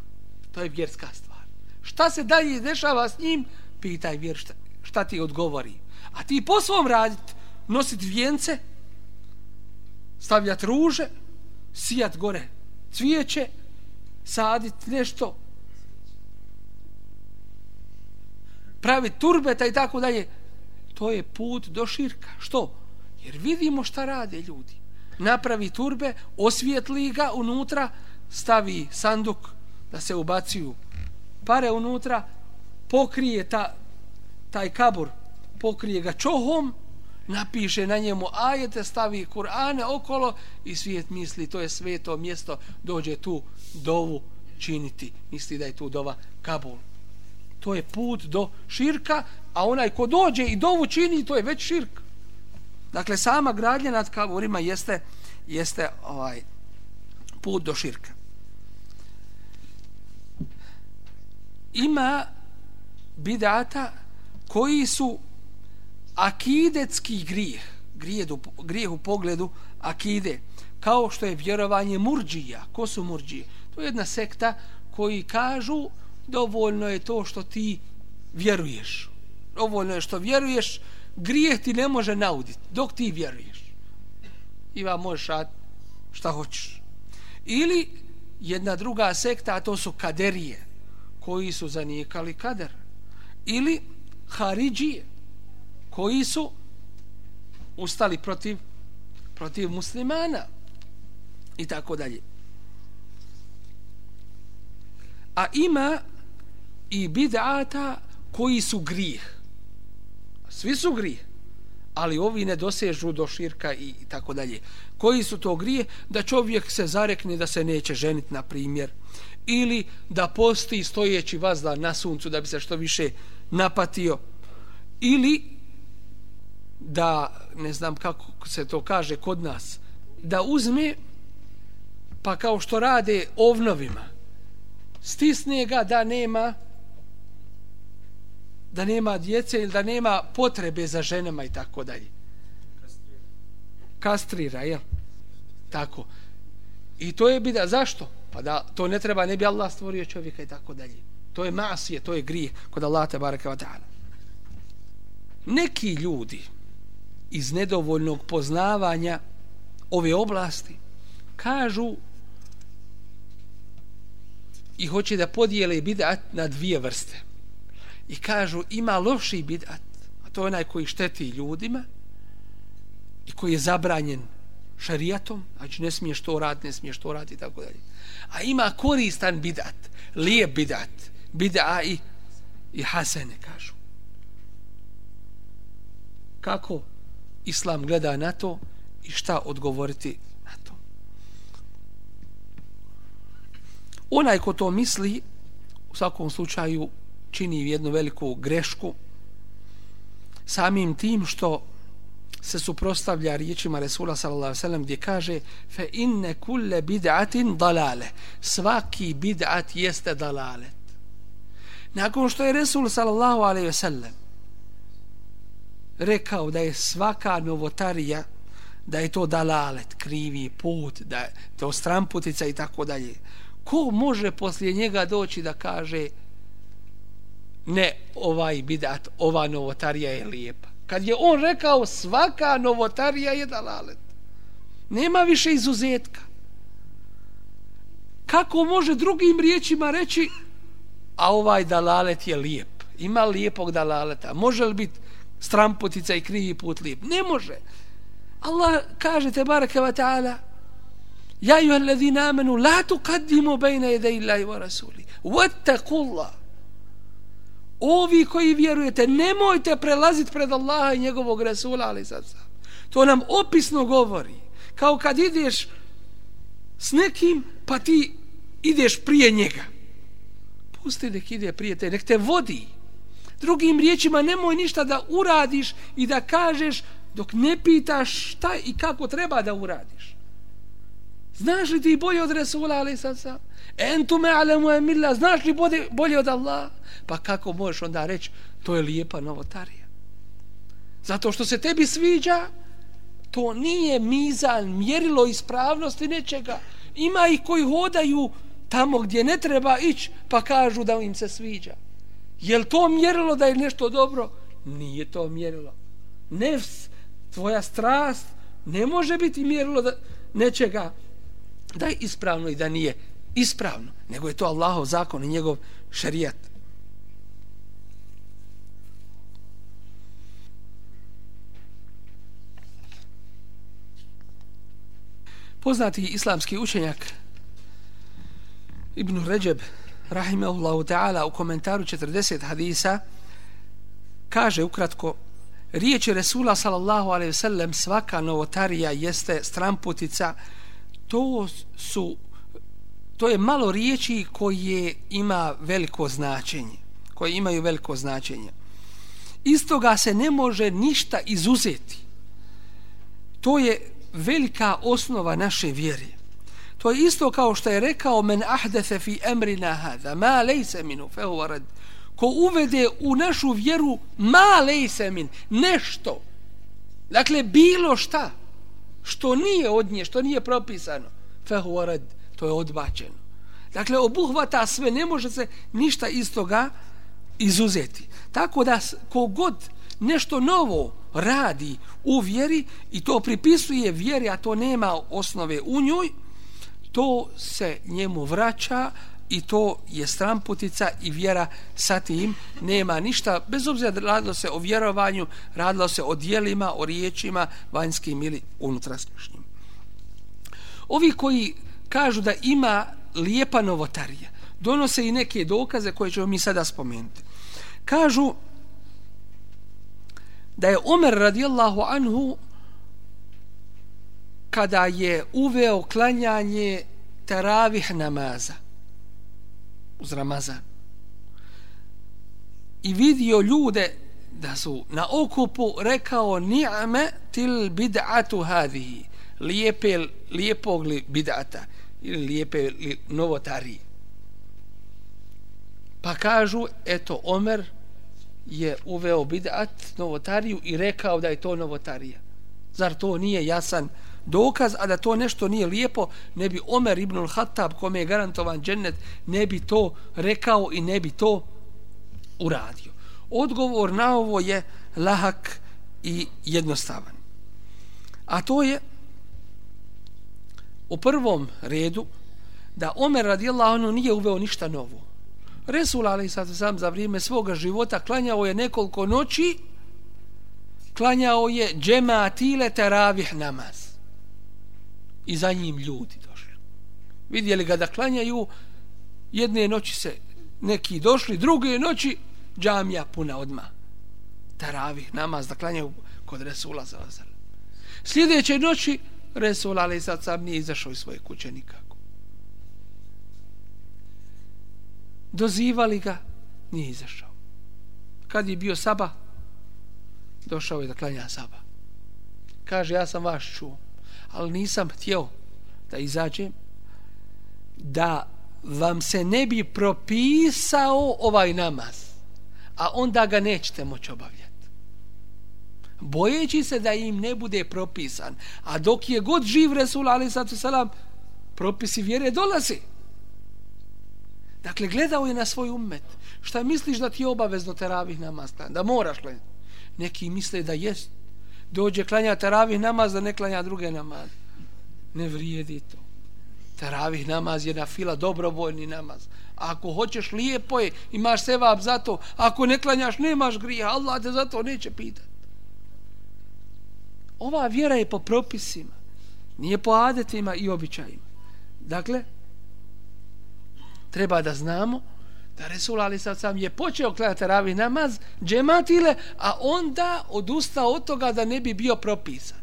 To je vjerska stvar. Šta se dalje dešava s njim, pitaj vjer šta, šta ti odgovori. A ti po svom raditi, nosit vijence, stavljat ruže, sijat gore cvijeće saditi nešto, pravi turbeta i tako dalje, to je put do širka. Što? Jer vidimo šta rade ljudi. Napravi turbe, osvijetli ga unutra, stavi sanduk da se ubacuju pare unutra, pokrije ta, taj kabur, pokrije ga čohom, napiše na njemu ajete, stavi Kur'ane okolo i svijet misli to je sveto mjesto, dođe tu dovu činiti. Misli da je tu dova Kabul. To je put do širka, a onaj ko dođe i dovu čini, to je već širk. Dakle, sama gradnja nad kaburima jeste, jeste ovaj put do širka. Ima bidata koji su akidetski grijeh, grijeh u, grijeh u pogledu akide, kao što je vjerovanje murđija. Ko su murđije? To je jedna sekta koji kažu dovoljno je to što ti vjeruješ. Dovoljno je što vjeruješ, grijeh ti ne može nauditi dok ti vjeruješ. I vam možeš raditi šta hoćeš. Ili jedna druga sekta, a to su kaderije, koji su zanikali kader. Ili haridžije, koji su ustali protiv protiv muslimana i tako dalje. A ima i bid'ata koji su grih. Svi su grih, ali ovi ne dosežu do širka i tako dalje. Koji su to grije? Da čovjek se zarekne da se neće ženiti, na primjer, ili da posti stojeći vazda na suncu da bi se što više napatio, ili da, ne znam kako se to kaže kod nas, da uzme, pa kao što rade ovnovima, stisne ga da nema da nema djece ili da nema potrebe za ženama i tako dalje. Kastrira, jel? Tako. I to je bida, zašto? Pa da to ne treba, ne bi Allah stvorio čovjeka i tako dalje. To je masije, to je grijeh kod Allah te baraka wa ta'ala. Neki ljudi, iz nedovoljnog poznavanja ove oblasti kažu i hoće da podijele bidat na dvije vrste. I kažu ima loši bidat a to je onaj koji šteti ljudima i koji je zabranjen šarijatom znači ne smiješ to raditi ne smiješ to raditi i tako dalje. A ima koristan bidat lijep bidat bida i, i hasene kažu. Kako islam gleda na to i šta odgovoriti Onaj ko to misli, u svakom slučaju čini jednu veliku grešku samim tim što se suprostavlja riječima Resula sallallahu alejhi ve sellem gdje kaže fe inne kulle bid'atin dalale svaki bid'at jeste dalalet nakon što je Resul sallallahu alejhi ve sellem rekao da je svaka novotarija da je to dalalet, krivi put, da je to stramputica i tako dalje. Ko može poslije njega doći da kaže ne, ovaj bidat, ova novotarija je lijepa. Kad je on rekao svaka novotarija je dalalet. Nema više izuzetka. Kako može drugim riječima reći a ovaj dalalet je lijep. Ima lijepog dalaleta. Može li biti stramputica i krivi put lijep. Ne može. Allah kaže te baraka ta'ala Ja ju alladhina amanu la tuqaddimu bayna yaday illahi wa rasuli. Wattaqullah. Ovi koji vjerujete, nemojte prelaziti pred Allaha i njegovog Rasula, ali sad sam. To nam opisno govori. Kao kad ideš s nekim, pa ti ideš prije njega. Pusti nek ide prije te, nek te vodi. Drugim riječima, nemoj ništa da uradiš i da kažeš dok ne pitaš šta i kako treba da uradiš. Znaš li ti bolje od Resula, ali sad sam? Entume alemu emilla, znaš li bolje, bolje od Allah? Pa kako možeš onda reći, to je lijepa novotarija. Zato što se tebi sviđa, to nije mizan, mjerilo ispravnosti nečega. Ima ih koji hodaju tamo gdje ne treba ići, pa kažu da im se sviđa. Jel to mjerilo da je nešto dobro? Nije to mjerilo. Nefs, tvoja strast, ne može biti mjerilo da nečega da je ispravno i da nije ispravno, nego je to Allahov zakon i njegov šarijat. Poznati islamski učenjak Ibn Ređeb rahimahullahu ta'ala u komentaru 40 hadisa kaže ukratko riječi Resula sallallahu alaihi sellem svaka novotarija jeste stramputica to su to je malo riječi koje ima veliko značenje koje imaju veliko značenje. Istoga se ne može ništa izuzeti. To je velika osnova naše vjere. To je isto kao što je rekao men ahdese fi amrina hada ma laysa minu fa rad ko uvede u našu vjeru ma laysa min nešto. Dakle bilo šta što nije od nje što nije propisano. Fa huwa rad to je odbačeno. Dakle obuhvata sve ne može se ništa iz toga izuzeti. Tako da kogod nešto novo radi u vjeri i to pripisuje vjeri a to nema osnove u njoj to se njemu vraća i to je stramputica i vjera sa tim nema ništa, bez obzira da radilo se o vjerovanju, radilo se o dijelima, o riječima, vanjskim ili unutrašnjim. Ovi koji kažu da ima lijepa novotarija, donose i neke dokaze koje ćemo mi sada spomenuti. Kažu da je Omer radijallahu anhu kada je uveo klanjanje taravih namaza uz Ramazan. I vidio ljude da su na okupu rekao ni'ame til bid'atu hadihi. Lijepe, lijepog li bid'ata? Ili lijepe li novotari? Pa kažu eto Omer je uveo bid'at novotariju i rekao da je to novotarija. Zar to nije jasan dokaz, a da to nešto nije lijepo, ne bi Omer ibn al-Hattab, kome je garantovan džennet, ne bi to rekao i ne bi to uradio. Odgovor na ovo je lahak i jednostavan. A to je u prvom redu da Omer radijallahu anhu nije uveo ništa novo. Resul ali sad sam za vrijeme svoga života klanjao je nekoliko noći klanjao je džematile teravih namaz i za njim ljudi došli. Vidjeli ga da klanjaju, jedne noći se neki došli, druge noći džamija puna odma. Taravih namaz da klanjaju kod Resula za Lazar. Sljedeće noći Resul ali sad sam nije izašao iz svoje kuće nikako. Dozivali ga, nije izašao. Kad je bio Saba, došao je da klanja Saba. Kaže, ja sam vaš čuo ali nisam htio da izađem da vam se ne bi propisao ovaj namaz a onda ga nećete moći obavljati bojeći se da im ne bude propisan a dok je god živ Resul ali sallatu salam propisi vjere dolazi. dakle gledao je na svoj umet šta misliš da ti je obavezno teravih namaz da moraš li? neki misle da jest dođe klanja taravih namaz da ne klanja druge namaz. Ne vrijedi to. Taravih namaz je na fila dobrovoljni namaz. Ako hoćeš lijepo je imaš sevap za to. Ako ne klanjaš nemaš grija. Allah te za to neće pitati ova vjera je po propisima. Nije po adetima i običajima. Dakle treba da znamo da Resul Ali sad sam je počeo klanjati ravi namaz, džematile, a onda odustao od toga da ne bi bio propisan.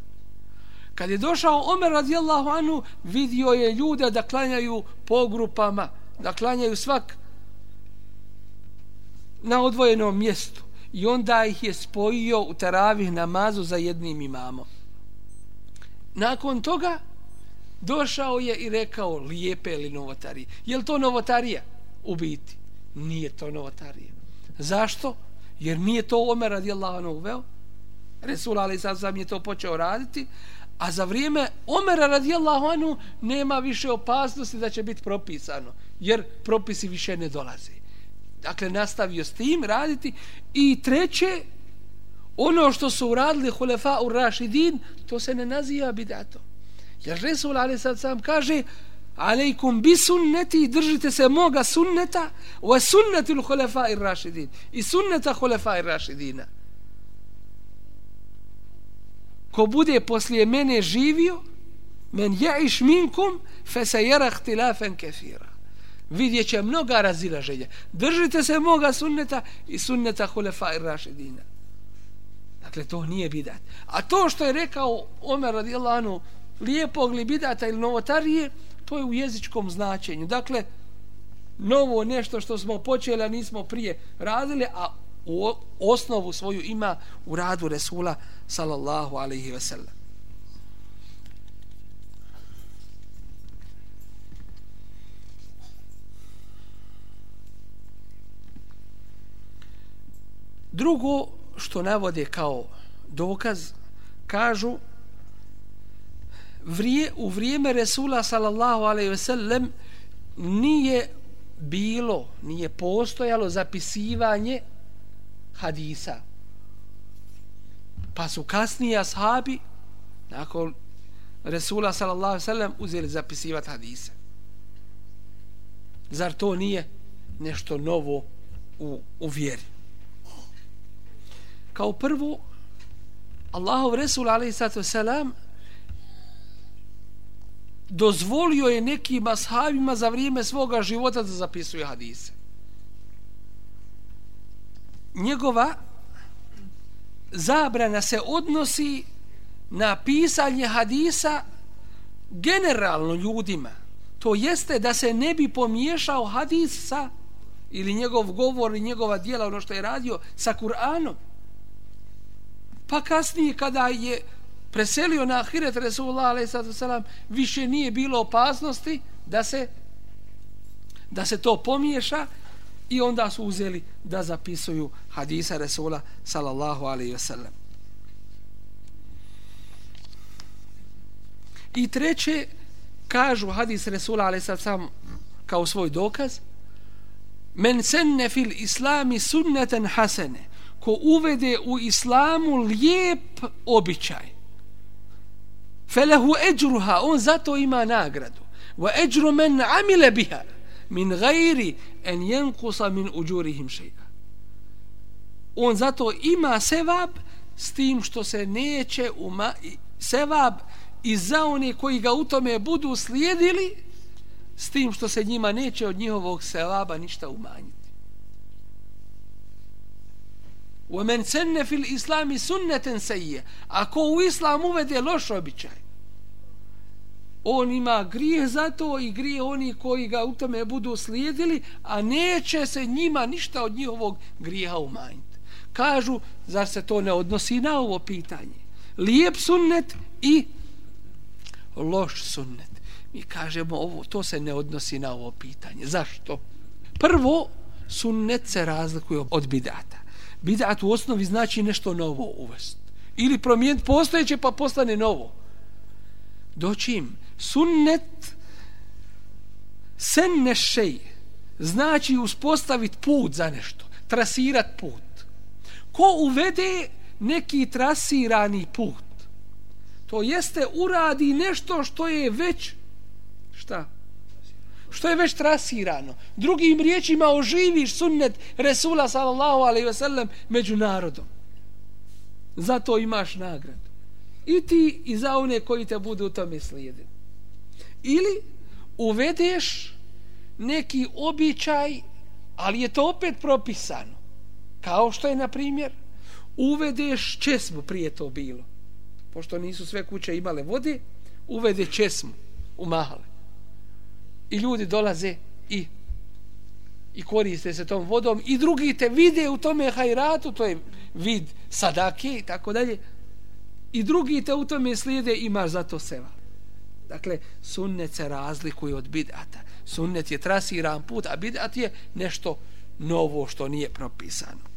Kad je došao Omer radijallahu anu, vidio je ljude da klanjaju po grupama, da klanjaju svak na odvojenom mjestu. I onda ih je spojio u taravih namazu za jednim imamom. Nakon toga došao je i rekao lijepe li novotarije. Je li to novotarija? U biti nije to novotarija. Zašto? Jer nije to Omer radijallahu anhu uveo. Resul ali Sazam je to počeo raditi. A za vrijeme Omera radijallahu anhu nema više opasnosti da će biti propisano. Jer propisi više ne dolaze. Dakle, nastavio s tim raditi. I treće, ono što su uradili hulefa u Rašidin, to se ne naziva bidato. Jer Resul ali Sazam kaže, kaže, alejkum bi sunneti držite se moga sunneta wa sunneti l'hulefa ir rašidin. I sunneta hulefa ir rašidina. Ko bude poslije mene živio men ja'iš minkum fe se jera htilafen kefira. Vidjet će mnoga razilaženja. Držite se moga sunneta i sunneta hulefa ir rašidina. Dakle to nije bidat. A to što je rekao Omer radijallahu anhu lijepog li bidata ili novotarije to je u jezičkom značenju. Dakle novo nešto što smo počeli a nismo prije radili a u osnovu svoju ima u radu Resula sallallahu alaihi ve sellem. Drugo što navode kao dokaz, kažu vrije, u vrijeme Resula sallallahu alaihi ve sellem nije bilo, nije postojalo zapisivanje hadisa. Pa su kasnije ashabi nakon Resula sallallahu alaihi ve sellem uzeli zapisivati hadise. Zar to nije nešto novo u, u vjeri? Kao prvo, Allahov Resul alaihi sallatu wasalam dozvolio je nekim ashabima za vrijeme svoga života da zapisuje hadise. Njegova zabrana se odnosi na pisanje hadisa generalno ljudima. To jeste da se ne bi pomiješao hadis sa ili njegov govor i njegova dijela, ono što je radio, sa Kur'anom. Pa kasnije kada je preselio na ahiret Resulullah a.s. više nije bilo opasnosti da se da se to pomiješa i onda su uzeli da zapisuju hadisa Resula sallallahu alaihi wasallam. I treće, kažu hadis Resula alaihi wasallam kao svoj dokaz, men senne fil islami sunneten hasene, ko uvede u islamu lijep običaj, felehu eđruha, on zato ima nagradu. Wa eđru men amile biha, min gajri en jenkusa min uđurihim šeja. On zato ima sevab s tim što se neće uma, sevab i za one koji ga u tome budu slijedili s tim što se njima neće od njihovog sevaba ništa umanjiti. ومن سن في الإسلام سنة سيئة ako u islam uvede loš običaj on ima grijeh za to i grije oni koji ga u tome budu slijedili a neće se njima ništa od njihovog grijeha umanjiti kažu zar se to ne odnosi na ovo pitanje lijep sunnet i loš sunnet mi kažemo ovo to se ne odnosi na ovo pitanje zašto prvo sunnet se razlikuje od bidata bidat u osnovi znači nešto novo uvest. Ili promijeniti postojeće pa postane novo. Doćim, sunnet sen nešej znači uspostaviti put za nešto, trasirat put. Ko uvede neki trasirani put? To jeste uradi nešto što je već šta? Što je već trasirano. Drugim riječima oživiš sunnet Resula sallallahu alaihi wasallam među narodom. Zato imaš nagradu. I ti i za one koji te budu u tome slijedili. Ili uvedeš neki običaj, ali je to opet propisano. Kao što je, na primjer, uvedeš česmu prije to bilo. Pošto nisu sve kuće imale vode, uvede česmu u mahale i ljudi dolaze i i koriste se tom vodom i drugi te vide u tome hajratu, to je vid sadake i tako dalje. I drugi te u tome slijede imaš za to seva. Dakle, sunnet se razlikuje od bidata. Sunnet je trasiran put, a bidat je nešto novo što nije propisano.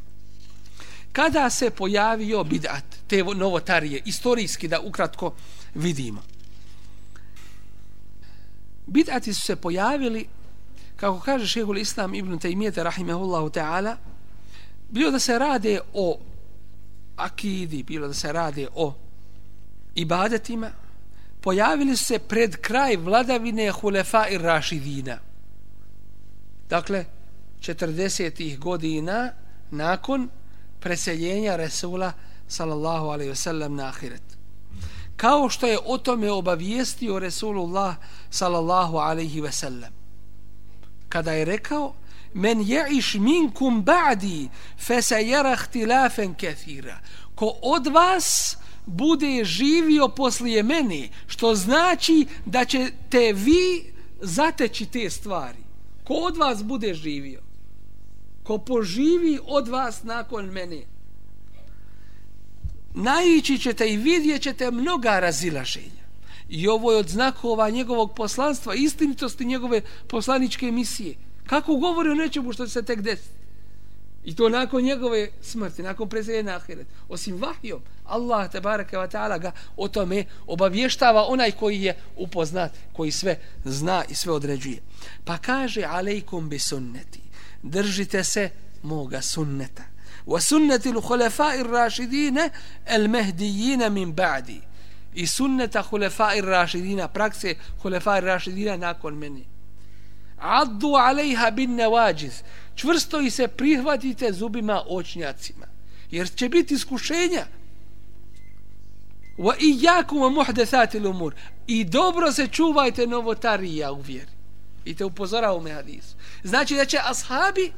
Kada se pojavio bidat, te novotarije, istorijski da ukratko vidimo – bid'ati su se pojavili kako kaže šehul islam ibn Taymiyyah rahimahullahu ta'ala bilo da se rade o akidi bilo da se rade o ibadetima pojavili su se pred kraj vladavine Hulefa i Rašidina. Dakle, 40. godina nakon preseljenja Resula sallallahu alaihi wasallam na ahiret. Kao što je o tome obavijestio Resulullah sallallahu alaihi sellem Kada je rekao, men jeiš minkum ba'di fesajera htilafen kethira. Ko od vas bude živio poslije mene, što znači da ćete vi zateći te stvari. Ko od vas bude živio, ko poživi od vas nakon mene, naići ćete i vidjet ćete mnoga razilaženja. I ovo je od znakova njegovog poslanstva, istinitosti njegove poslaničke misije. Kako govori o nečemu što će se tek desiti? I to nakon njegove smrti, nakon preseljenja na ahiret. Osim vahijom, Allah te barake wa ta'ala ga o tome obavještava onaj koji je upoznat, koji sve zna i sve određuje. Pa kaže alejkom bi sunneti, držite se moga sunneta. Wa الخلفاء الراشدين المهديين من بعدي. I sunneta hulefai rašidina, prakse hulefai rašidina nakon meni. Addu alejha bin nevađiz čvrsto i se prihvatite zubima očnjacima. Jer će biti iskušenja. Wa iyyakum wa muhdathatil umur. I dobro se čuvajte novotarija u vjeri. I te upozorao me hadisu. Znači da će ashabi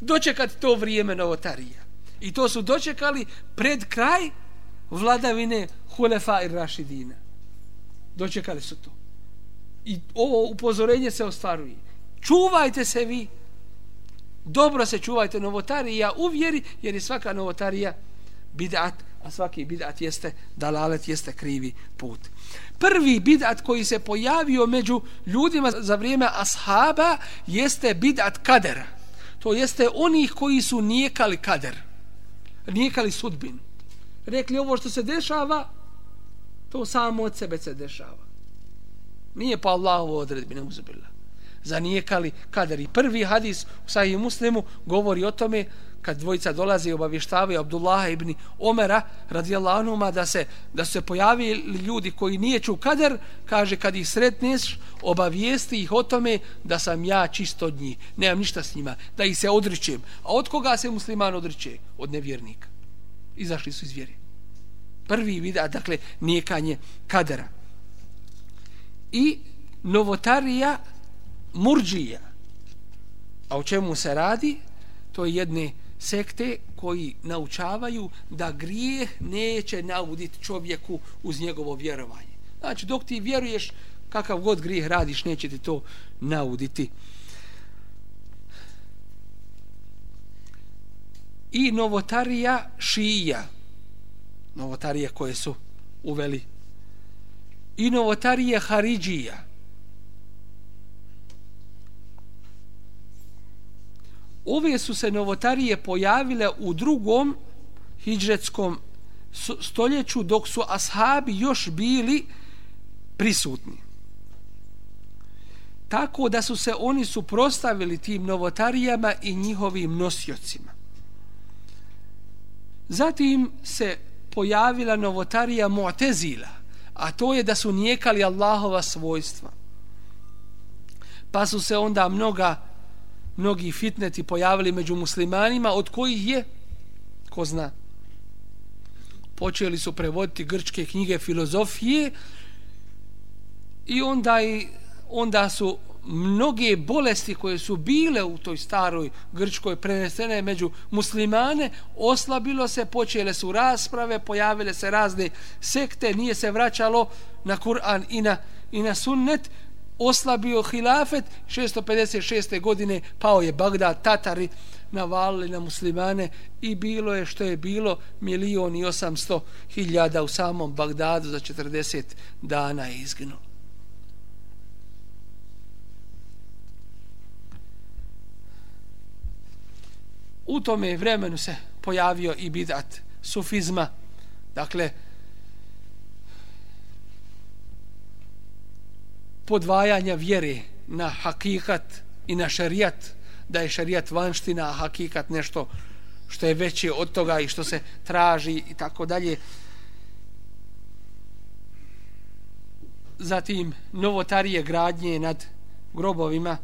dočekati to vrijeme novotarija. I to su dočekali pred kraj vladavine Hulefa i Rašidina. Dočekali su to. I ovo upozorenje se ostvaruje. Čuvajte se vi dobro se čuvajte novotarija u vjeri, jer je svaka novotarija bid'at, a svaki bid'at jeste dalalet, jeste krivi put. Prvi bid'at koji se pojavio među ljudima za vrijeme ashaba jeste bid'at kadera. To jeste onih koji su nijekali kader, nijekali sudbinu. Rekli ovo što se dešava, to samo od sebe se dešava. Nije pa Allahovo odredbi, ne uzubila zanijekali kader. I prvi hadis u sahih muslimu govori o tome kad dvojica dolazi i obavještavaju Abdullah ibn Omera radijallahu anhu da se da se pojavili ljudi koji nije ču kader, kaže kad ih sretneš, obavijesti ih o tome da sam ja čist od njih, nemam ništa s njima, da ih se odričem. A od koga se musliman odriče? Od nevjernika. Izašli su iz vjere. Prvi vida, dakle, nijekanje kadera. I novotarija murđija. A o čemu se radi? To je jedne sekte koji naučavaju da grijeh neće nauditi čovjeku uz njegovo vjerovanje. Znači, dok ti vjeruješ kakav god grijeh radiš, neće ti to nauditi. I novotarija šija. Novotarije koje su uveli. I novotarije haridžija. Ove su se novotarije pojavile u drugom hijđretskom stoljeću dok su ashabi još bili prisutni. Tako da su se oni suprostavili tim novotarijama i njihovim nosiocima. Zatim se pojavila novotarija Mu'tezila, a to je da su nijekali Allahova svojstva. Pa su se onda mnoga mnogi fitneti pojavili među muslimanima, od kojih je, ko zna, počeli su prevoditi grčke knjige filozofije i onda, i, onda su mnoge bolesti koje su bile u toj staroj grčkoj prenesene među muslimane, oslabilo se, počele su rasprave, pojavile se razne sekte, nije se vraćalo na Kur'an i na, i na sunnet, oslabio hilafet 656. godine pao je Bagdad Tatari navalili na muslimane i bilo je što je bilo milion i osamsto hiljada u samom Bagdadu za 40 dana je izginulo. U tome vremenu se pojavio i bidat sufizma, dakle, podvajanja vjere na hakikat i na šarijat, da je šarijat vanština, a hakikat nešto što je veće od toga i što se traži i tako dalje. zatim novotarije gradnje nad grobovima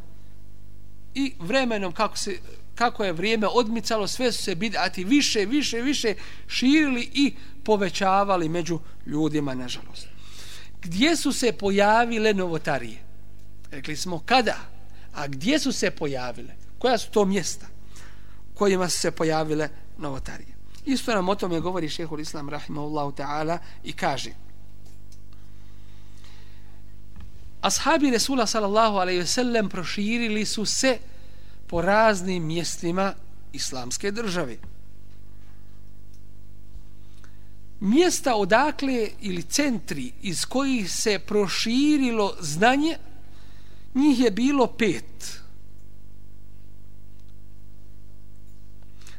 i vremenom kako se kako je vrijeme odmicalo sve su se bidati više više više širili i povećavali među ljudima nažalost gdje su se pojavile novotarije? Rekli smo kada? A gdje su se pojavile? Koja su to mjesta kojima su se pojavile novotarije? Isto nam o tome govori šehol islam rahimahullahu ta'ala i kaže ashabi Resula sallallahu alaihi ve sellem proširili su se po raznim mjestima islamske države. Mjesta odakle ili centri iz kojih se proširilo znanje, njih je bilo pet.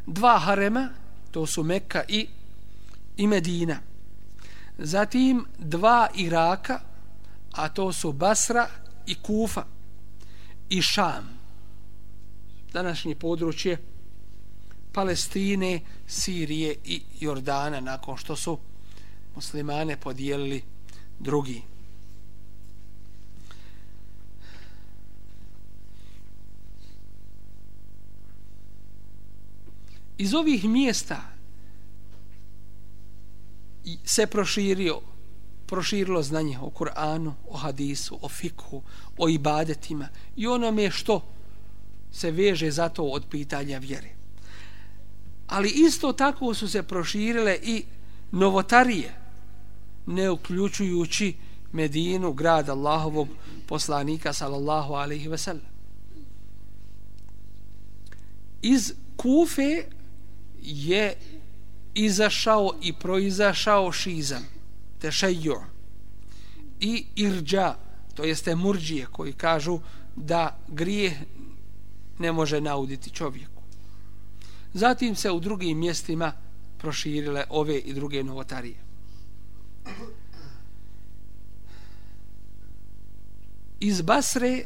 Dva harema, to su Mekka i, i Medina. Zatim dva Iraka, a to su Basra i Kufa i Šam. Današnje područje Palestine, Sirije i Jordana nakon što su muslimane podijelili drugi. Iz ovih mjesta se proširio proširilo znanje o Kur'anu, o hadisu, o fikhu, o ibadetima i onome što se veže za to od pitanja vjere. Ali isto tako su se proširile i novotarije, ne uključujući Medinu, grad Allahovog poslanika, sallallahu alaihi ve sellem. Iz Kufe je izašao i proizašao šizam tešejo i irđa, to jeste murđije koji kažu da grije ne može nauditi čovjeku. Zatim se u drugim mjestima proširile ove i druge novotarije. Iz Basre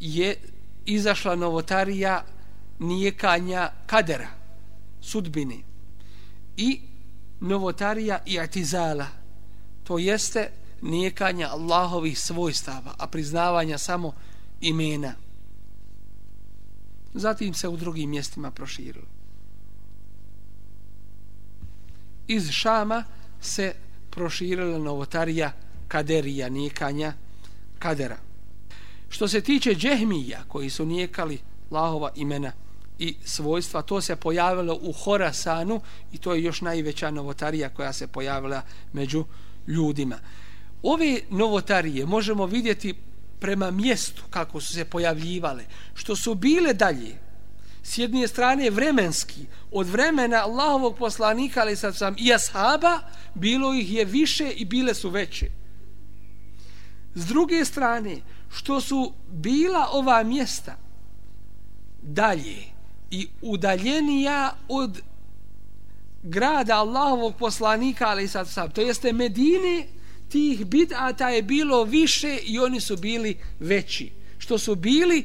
je izašla novotarija nijekanja kadera, sudbine i novotarija i atizala, to jeste nijekanja Allahovih svojstava, a priznavanja samo imena. Zatim se u drugim mjestima proširilo. Iz Šama se proširila novotarija kaderija, nijekanja kadera. Što se tiče džehmija, koji su nijekali Allahova imena, i svojstva, to se pojavilo u Horasanu i to je još najveća novotarija koja se pojavila među ljudima. Ove novotarije možemo vidjeti prema mjestu kako su se pojavljivale, što su bile dalje, s jedne strane vremenski, od vremena Allahovog poslanika, ali sad sam i ashaba, bilo ih je više i bile su veće. S druge strane, što su bila ova mjesta dalje, i udaljenija od grada Allahovog poslanika, ali sad sam, to jeste Medine, tih bid'ata je bilo više i oni su bili veći. Što su bili,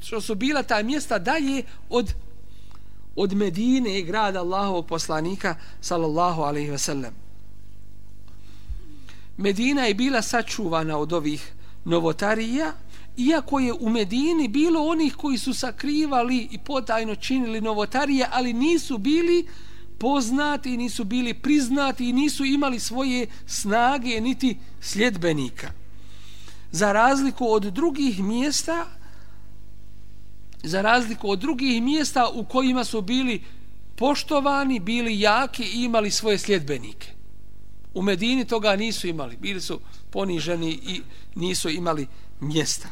što su bila ta mjesta dalje od od Medine i grada Allahovog poslanika sallallahu alaihi ve sellem. Medina je bila sačuvana od ovih novotarija, iako je u Medini bilo onih koji su sakrivali i potajno činili novotarije, ali nisu bili poznati, i nisu bili priznati i nisu imali svoje snage niti sljedbenika. Za razliku od drugih mjesta, za razliku od drugih mjesta u kojima su bili poštovani, bili jaki i imali svoje sljedbenike. U Medini toga nisu imali, bili su poniženi i nisu imali mjesta.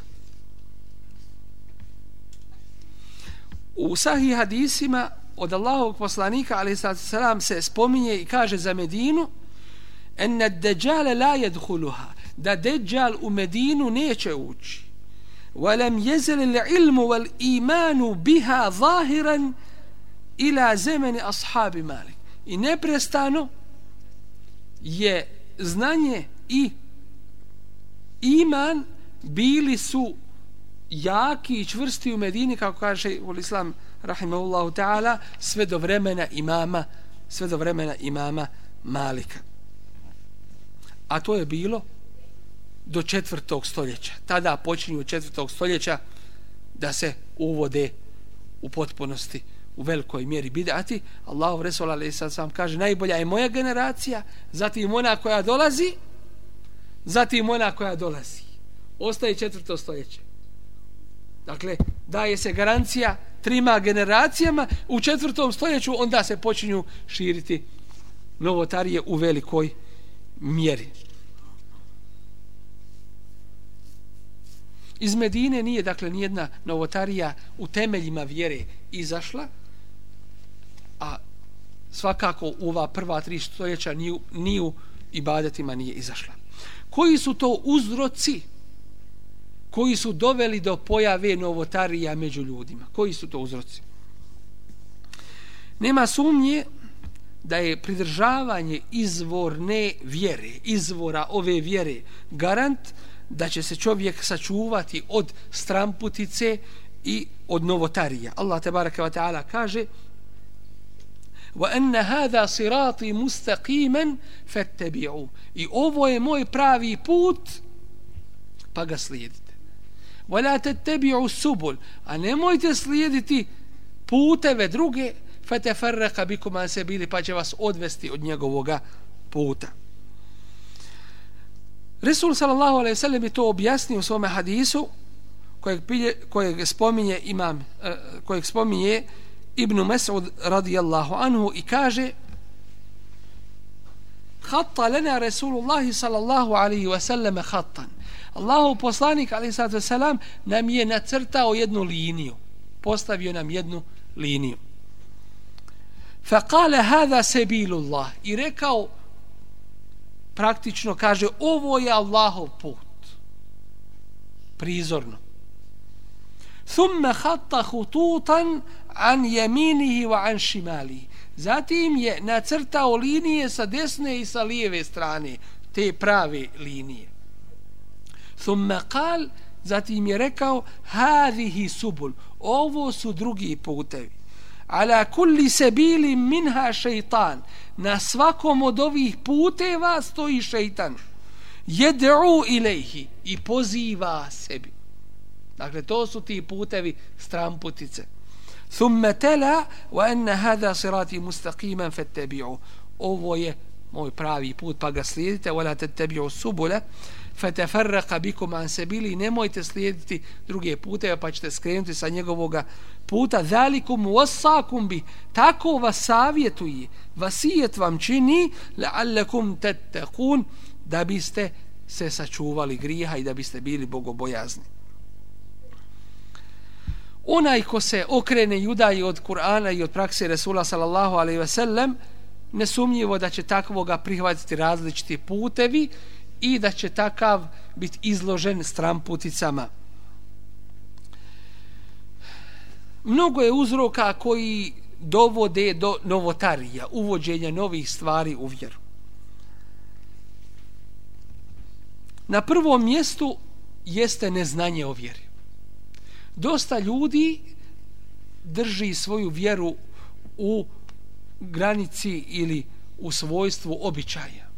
U sahih hadisima od Allahovog poslanika ali sad selam se spominje i kaže za Medinu en dajjal la yadkhuluha da dajjal u Medinu neće ući ولم يزل العلم والإيمان بها ظاهرا إلى زمن أصحاب مالك i neprestano je znanje i iman bili su jaki i čvrsti u Medini, kako kaže u Islam, rahimahullahu ta'ala, sve do vremena imama, sve do vremena imama Malika. A to je bilo do četvrtog stoljeća. Tada počinju četvrtog stoljeća da se uvode u potpunosti u velikoj mjeri bidati. Allahu Resul alaih sam kaže najbolja je moja generacija, zatim ona koja dolazi, zatim ona koja dolazi. Ostaje četvrto stoljeće. Dakle, daje se garancija trima generacijama u četvrtom stoljeću, onda se počinju širiti novotarije u velikoj mjeri. Iz Medine nije, dakle, nijedna novotarija u temeljima vjere izašla, a svakako u ova prva tri stoljeća ni, ni u ibadetima nije izašla. Koji su to uzroci koji su doveli do pojave novotarija među ljudima? Koji su to uzroci? Nema sumnje da je pridržavanje izvorne vjere, izvora ove vjere, garant da će se čovjek sačuvati od stramputice i od novotarija. Allah te baraka wa ta'ala kaže wa anna hada sirati mustaqiman fattabi'u i ovo je moj pravi put pa ga slijedite wa la tattabi'u subul. A nemojte slijediti puteve druge fatafarraqa bikum an sabili pa će vas odvesti od njegovoga puta. Resul sallallahu alaihi sallam je to objasnio u svom hadisu kojeg pilje, kojeg spominje imam eh, kojeg spominje Ibn Mas'ud radijallahu anhu i kaže Hatta lana Rasulullah sallallahu alaihi wa sallam Allahov Allahu poslanik ali sad selam, nam je nacrtao jednu liniju. Postavio nam jednu liniju. Fa hada sebilullah. I rekao praktično kaže ovo je Allahov put. Prizorno. Thumma khatta khututan an yaminihi wa an shimali. Zatim je nacrtao linije sa desne i sa lijeve strane, te prave linije. Thumma qal, zatim je rekao, hadhihi subul, ovo su drugi putevi. Ala kulli sabili minha shaytan. Na svakom od ovih puteva stoji šeitan. Jed'u ilaihi i poziva sebi. Dakle, to su ti putevi stramputice. Thumma tela wa enne hada sirati mustaqiman fattabi'u. Ovo je moj pravi put, pa ga slijedite. Wala tattabi'u subula fatafarraqa bikum an sabili. Nemojte slijediti druge puteve, pa ćete skrenuti sa njegovoga puta. Zalikum wasakum bi. Tako vas savjetuje. Vasijet vam čini la'allakum tattaqun da biste se sačuvali grijeha i da biste bili bogobojazni onaj ko se okrene judaji od Kur'ana i od prakse Resula sallallahu alaihi ve sellem nesumnjivo da će takvoga prihvatiti različiti putevi i da će takav biti izložen stramputicama. Mnogo je uzroka koji dovode do novotarija, uvođenja novih stvari u vjeru. Na prvom mjestu jeste neznanje o vjeri dosta ljudi drži svoju vjeru u granici ili u svojstvu običaja,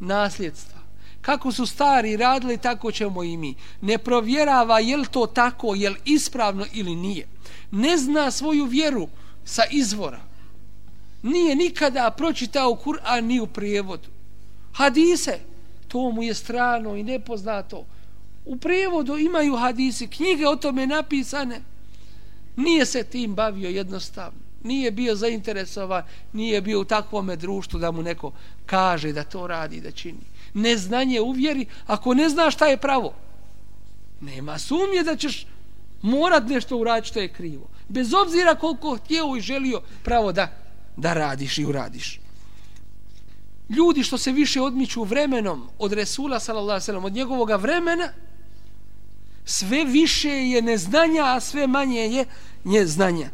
nasljedstva. Kako su stari radili, tako ćemo i mi. Ne provjerava je li to tako, je li ispravno ili nije. Ne zna svoju vjeru sa izvora. Nije nikada pročitao Kur'an ni u prijevodu. Hadise, to mu je strano i nepoznato u prevodu imaju hadisi, knjige o tome napisane. Nije se tim bavio jednostavno. Nije bio zainteresovan, nije bio u takvom društvu da mu neko kaže da to radi, da čini. Neznanje uvjeri, ako ne znaš šta je pravo, nema sumnje da ćeš morat nešto uraditi što je krivo. Bez obzira koliko htio i želio pravo da, da radiš i uradiš. Ljudi što se više odmiču vremenom od Resula, sallallahu od njegovog vremena, sve više je neznanja, a sve manje je neznanja.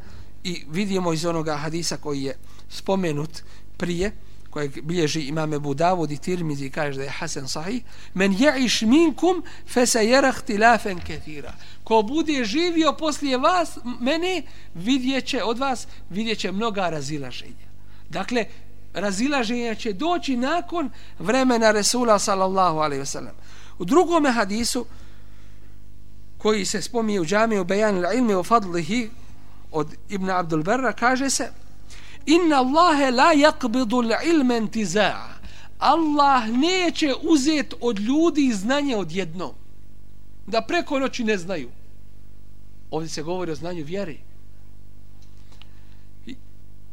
I vidimo iz onoga hadisa koji je spomenut prije, kojeg bilježi imam Ebu Davud i Tirmizi kaže da je Hasan sahih, men ja'iš minkum fe se jerah tilafen ketira. Ko bude živio poslije vas, mene, vidjeće od vas, vidjeće mnoga razilaženja. Dakle, razilaženja će doći nakon vremena Resula sallallahu alaihi wasallam. U drugom hadisu koji se spominje u džamiju Bejan il-ilmi u fadlihi od Ibn Abdul Berra kaže se Inna Allahe la yakbidu l'ilme intiza'a. Allah neće uzet od ljudi znanje odjednom. Da preko noći ne znaju. Ovdje se govori o znanju vjere.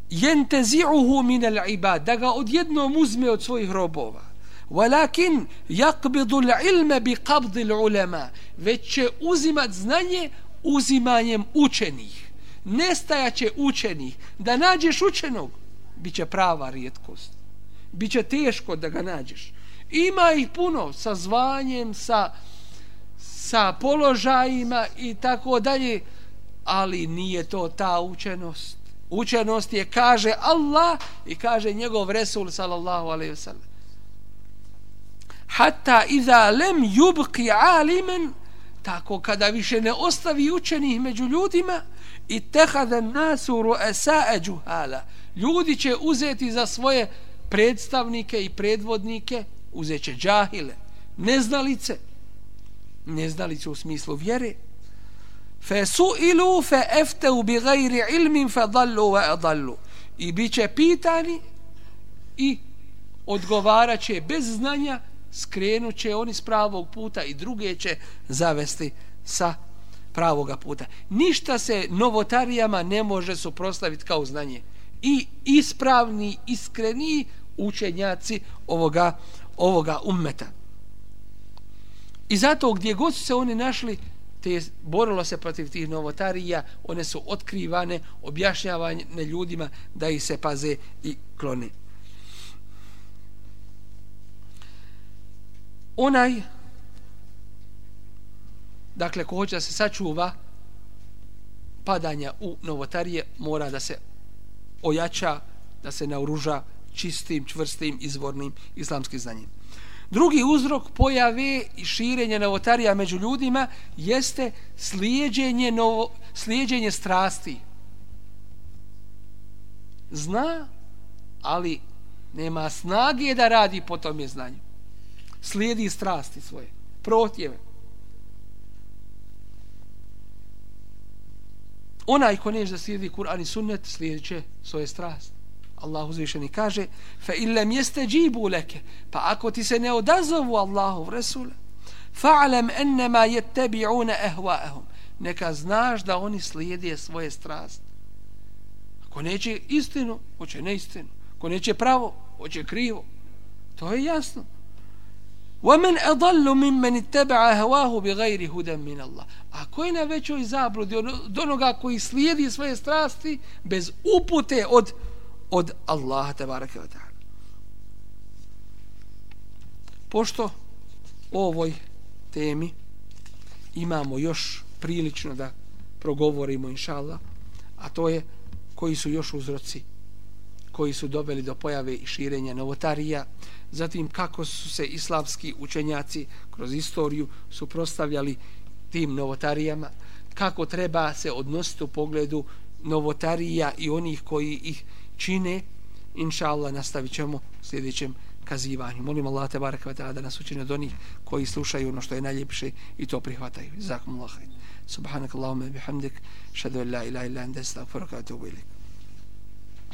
Jentezi'uhu min al-ibad da ga odjednom uzme od svojih robova. Walakin yaqbidu al-ilma bi qabd al-ulama već će uzimat znanje uzimanjem učenih nestajaće učenih da nađeš učenog biće prava rijetkost. Biće teško da ga nađeš. Ima ih puno sa zvanjem sa sa položajima i tako dalje ali nije to ta učenost. Učenost je kaže Allah i kaže njegov Resul sallallahu alaihi wa sallam hatta iza lem yubqi alimen tako kada više ne ostavi učenih među ljudima i tehade nasu ruesae juhala. Ljudi će uzeti za svoje predstavnike i predvodnike uzeće džahile neznalice neznalice u smislu vjere. Fe su ilu fe efteu bi gajri ilmin fe dallu ve adallu. I bit će pitani i odgovarat će bez znanja skrenut će oni s pravog puta i druge će zavesti sa pravoga puta. Ništa se novotarijama ne može suprostaviti kao znanje. I ispravni, iskreni učenjaci ovoga, ovoga ummeta. I zato gdje god su se oni našli, te borilo se protiv tih novotarija, one su otkrivane, objašnjavane ljudima da ih se paze i klone. Onaj, dakle, ko hoće da se sačuva padanja u novotarije, mora da se ojača, da se naoruža čistim, čvrstim, izvornim islamskim znanjem. Drugi uzrok pojave i širenja novotarija među ljudima jeste slijedjenje, novo, slijedjenje strasti. Zna, ali nema snage da radi po tom je znanju. Slijedi strasti svoje, protjeve. Onaj ko neće da slijedi Kur'an i sunnet, slijedit će svoje strasti. Allah uzvišeni kaže fa illam yastajibu leke pa ako ti se ne odazovu Allahu Resul fa'lam annama yattabi'una ahwa'ahum neka znaš da oni slijede svoje strasti. Ako neće istinu hoće neistinu. Ako neće pravo hoće krivo. To je jasno. ومن أضل ممن اتبع هواه بغير هدى من الله ako je na većoj zabludi od onoga koji slijedi svoje strasti bez upute od od Allaha tebareke ve taala. Pošto o ovoj temi imamo još prilično da progovorimo inshallah, a to je koji su još uzroci koji su doveli do pojave i širenja novotarija, zatim kako su se islamski učenjaci kroz istoriju suprostavljali tim novotarijama, kako treba se odnositi u pogledu novotarija i onih koji ih čine, inša Allah, nastavit ćemo u sljedećem kazivanju. Molim Allah te baraka wa ta'ala da nas učine od onih koji slušaju ono što je najljepše i to prihvataju. Zakum Allah. Subhanak Allahumma bihamdik. Šadu la ilaha illa anda astagfiruka wa atubu ilik.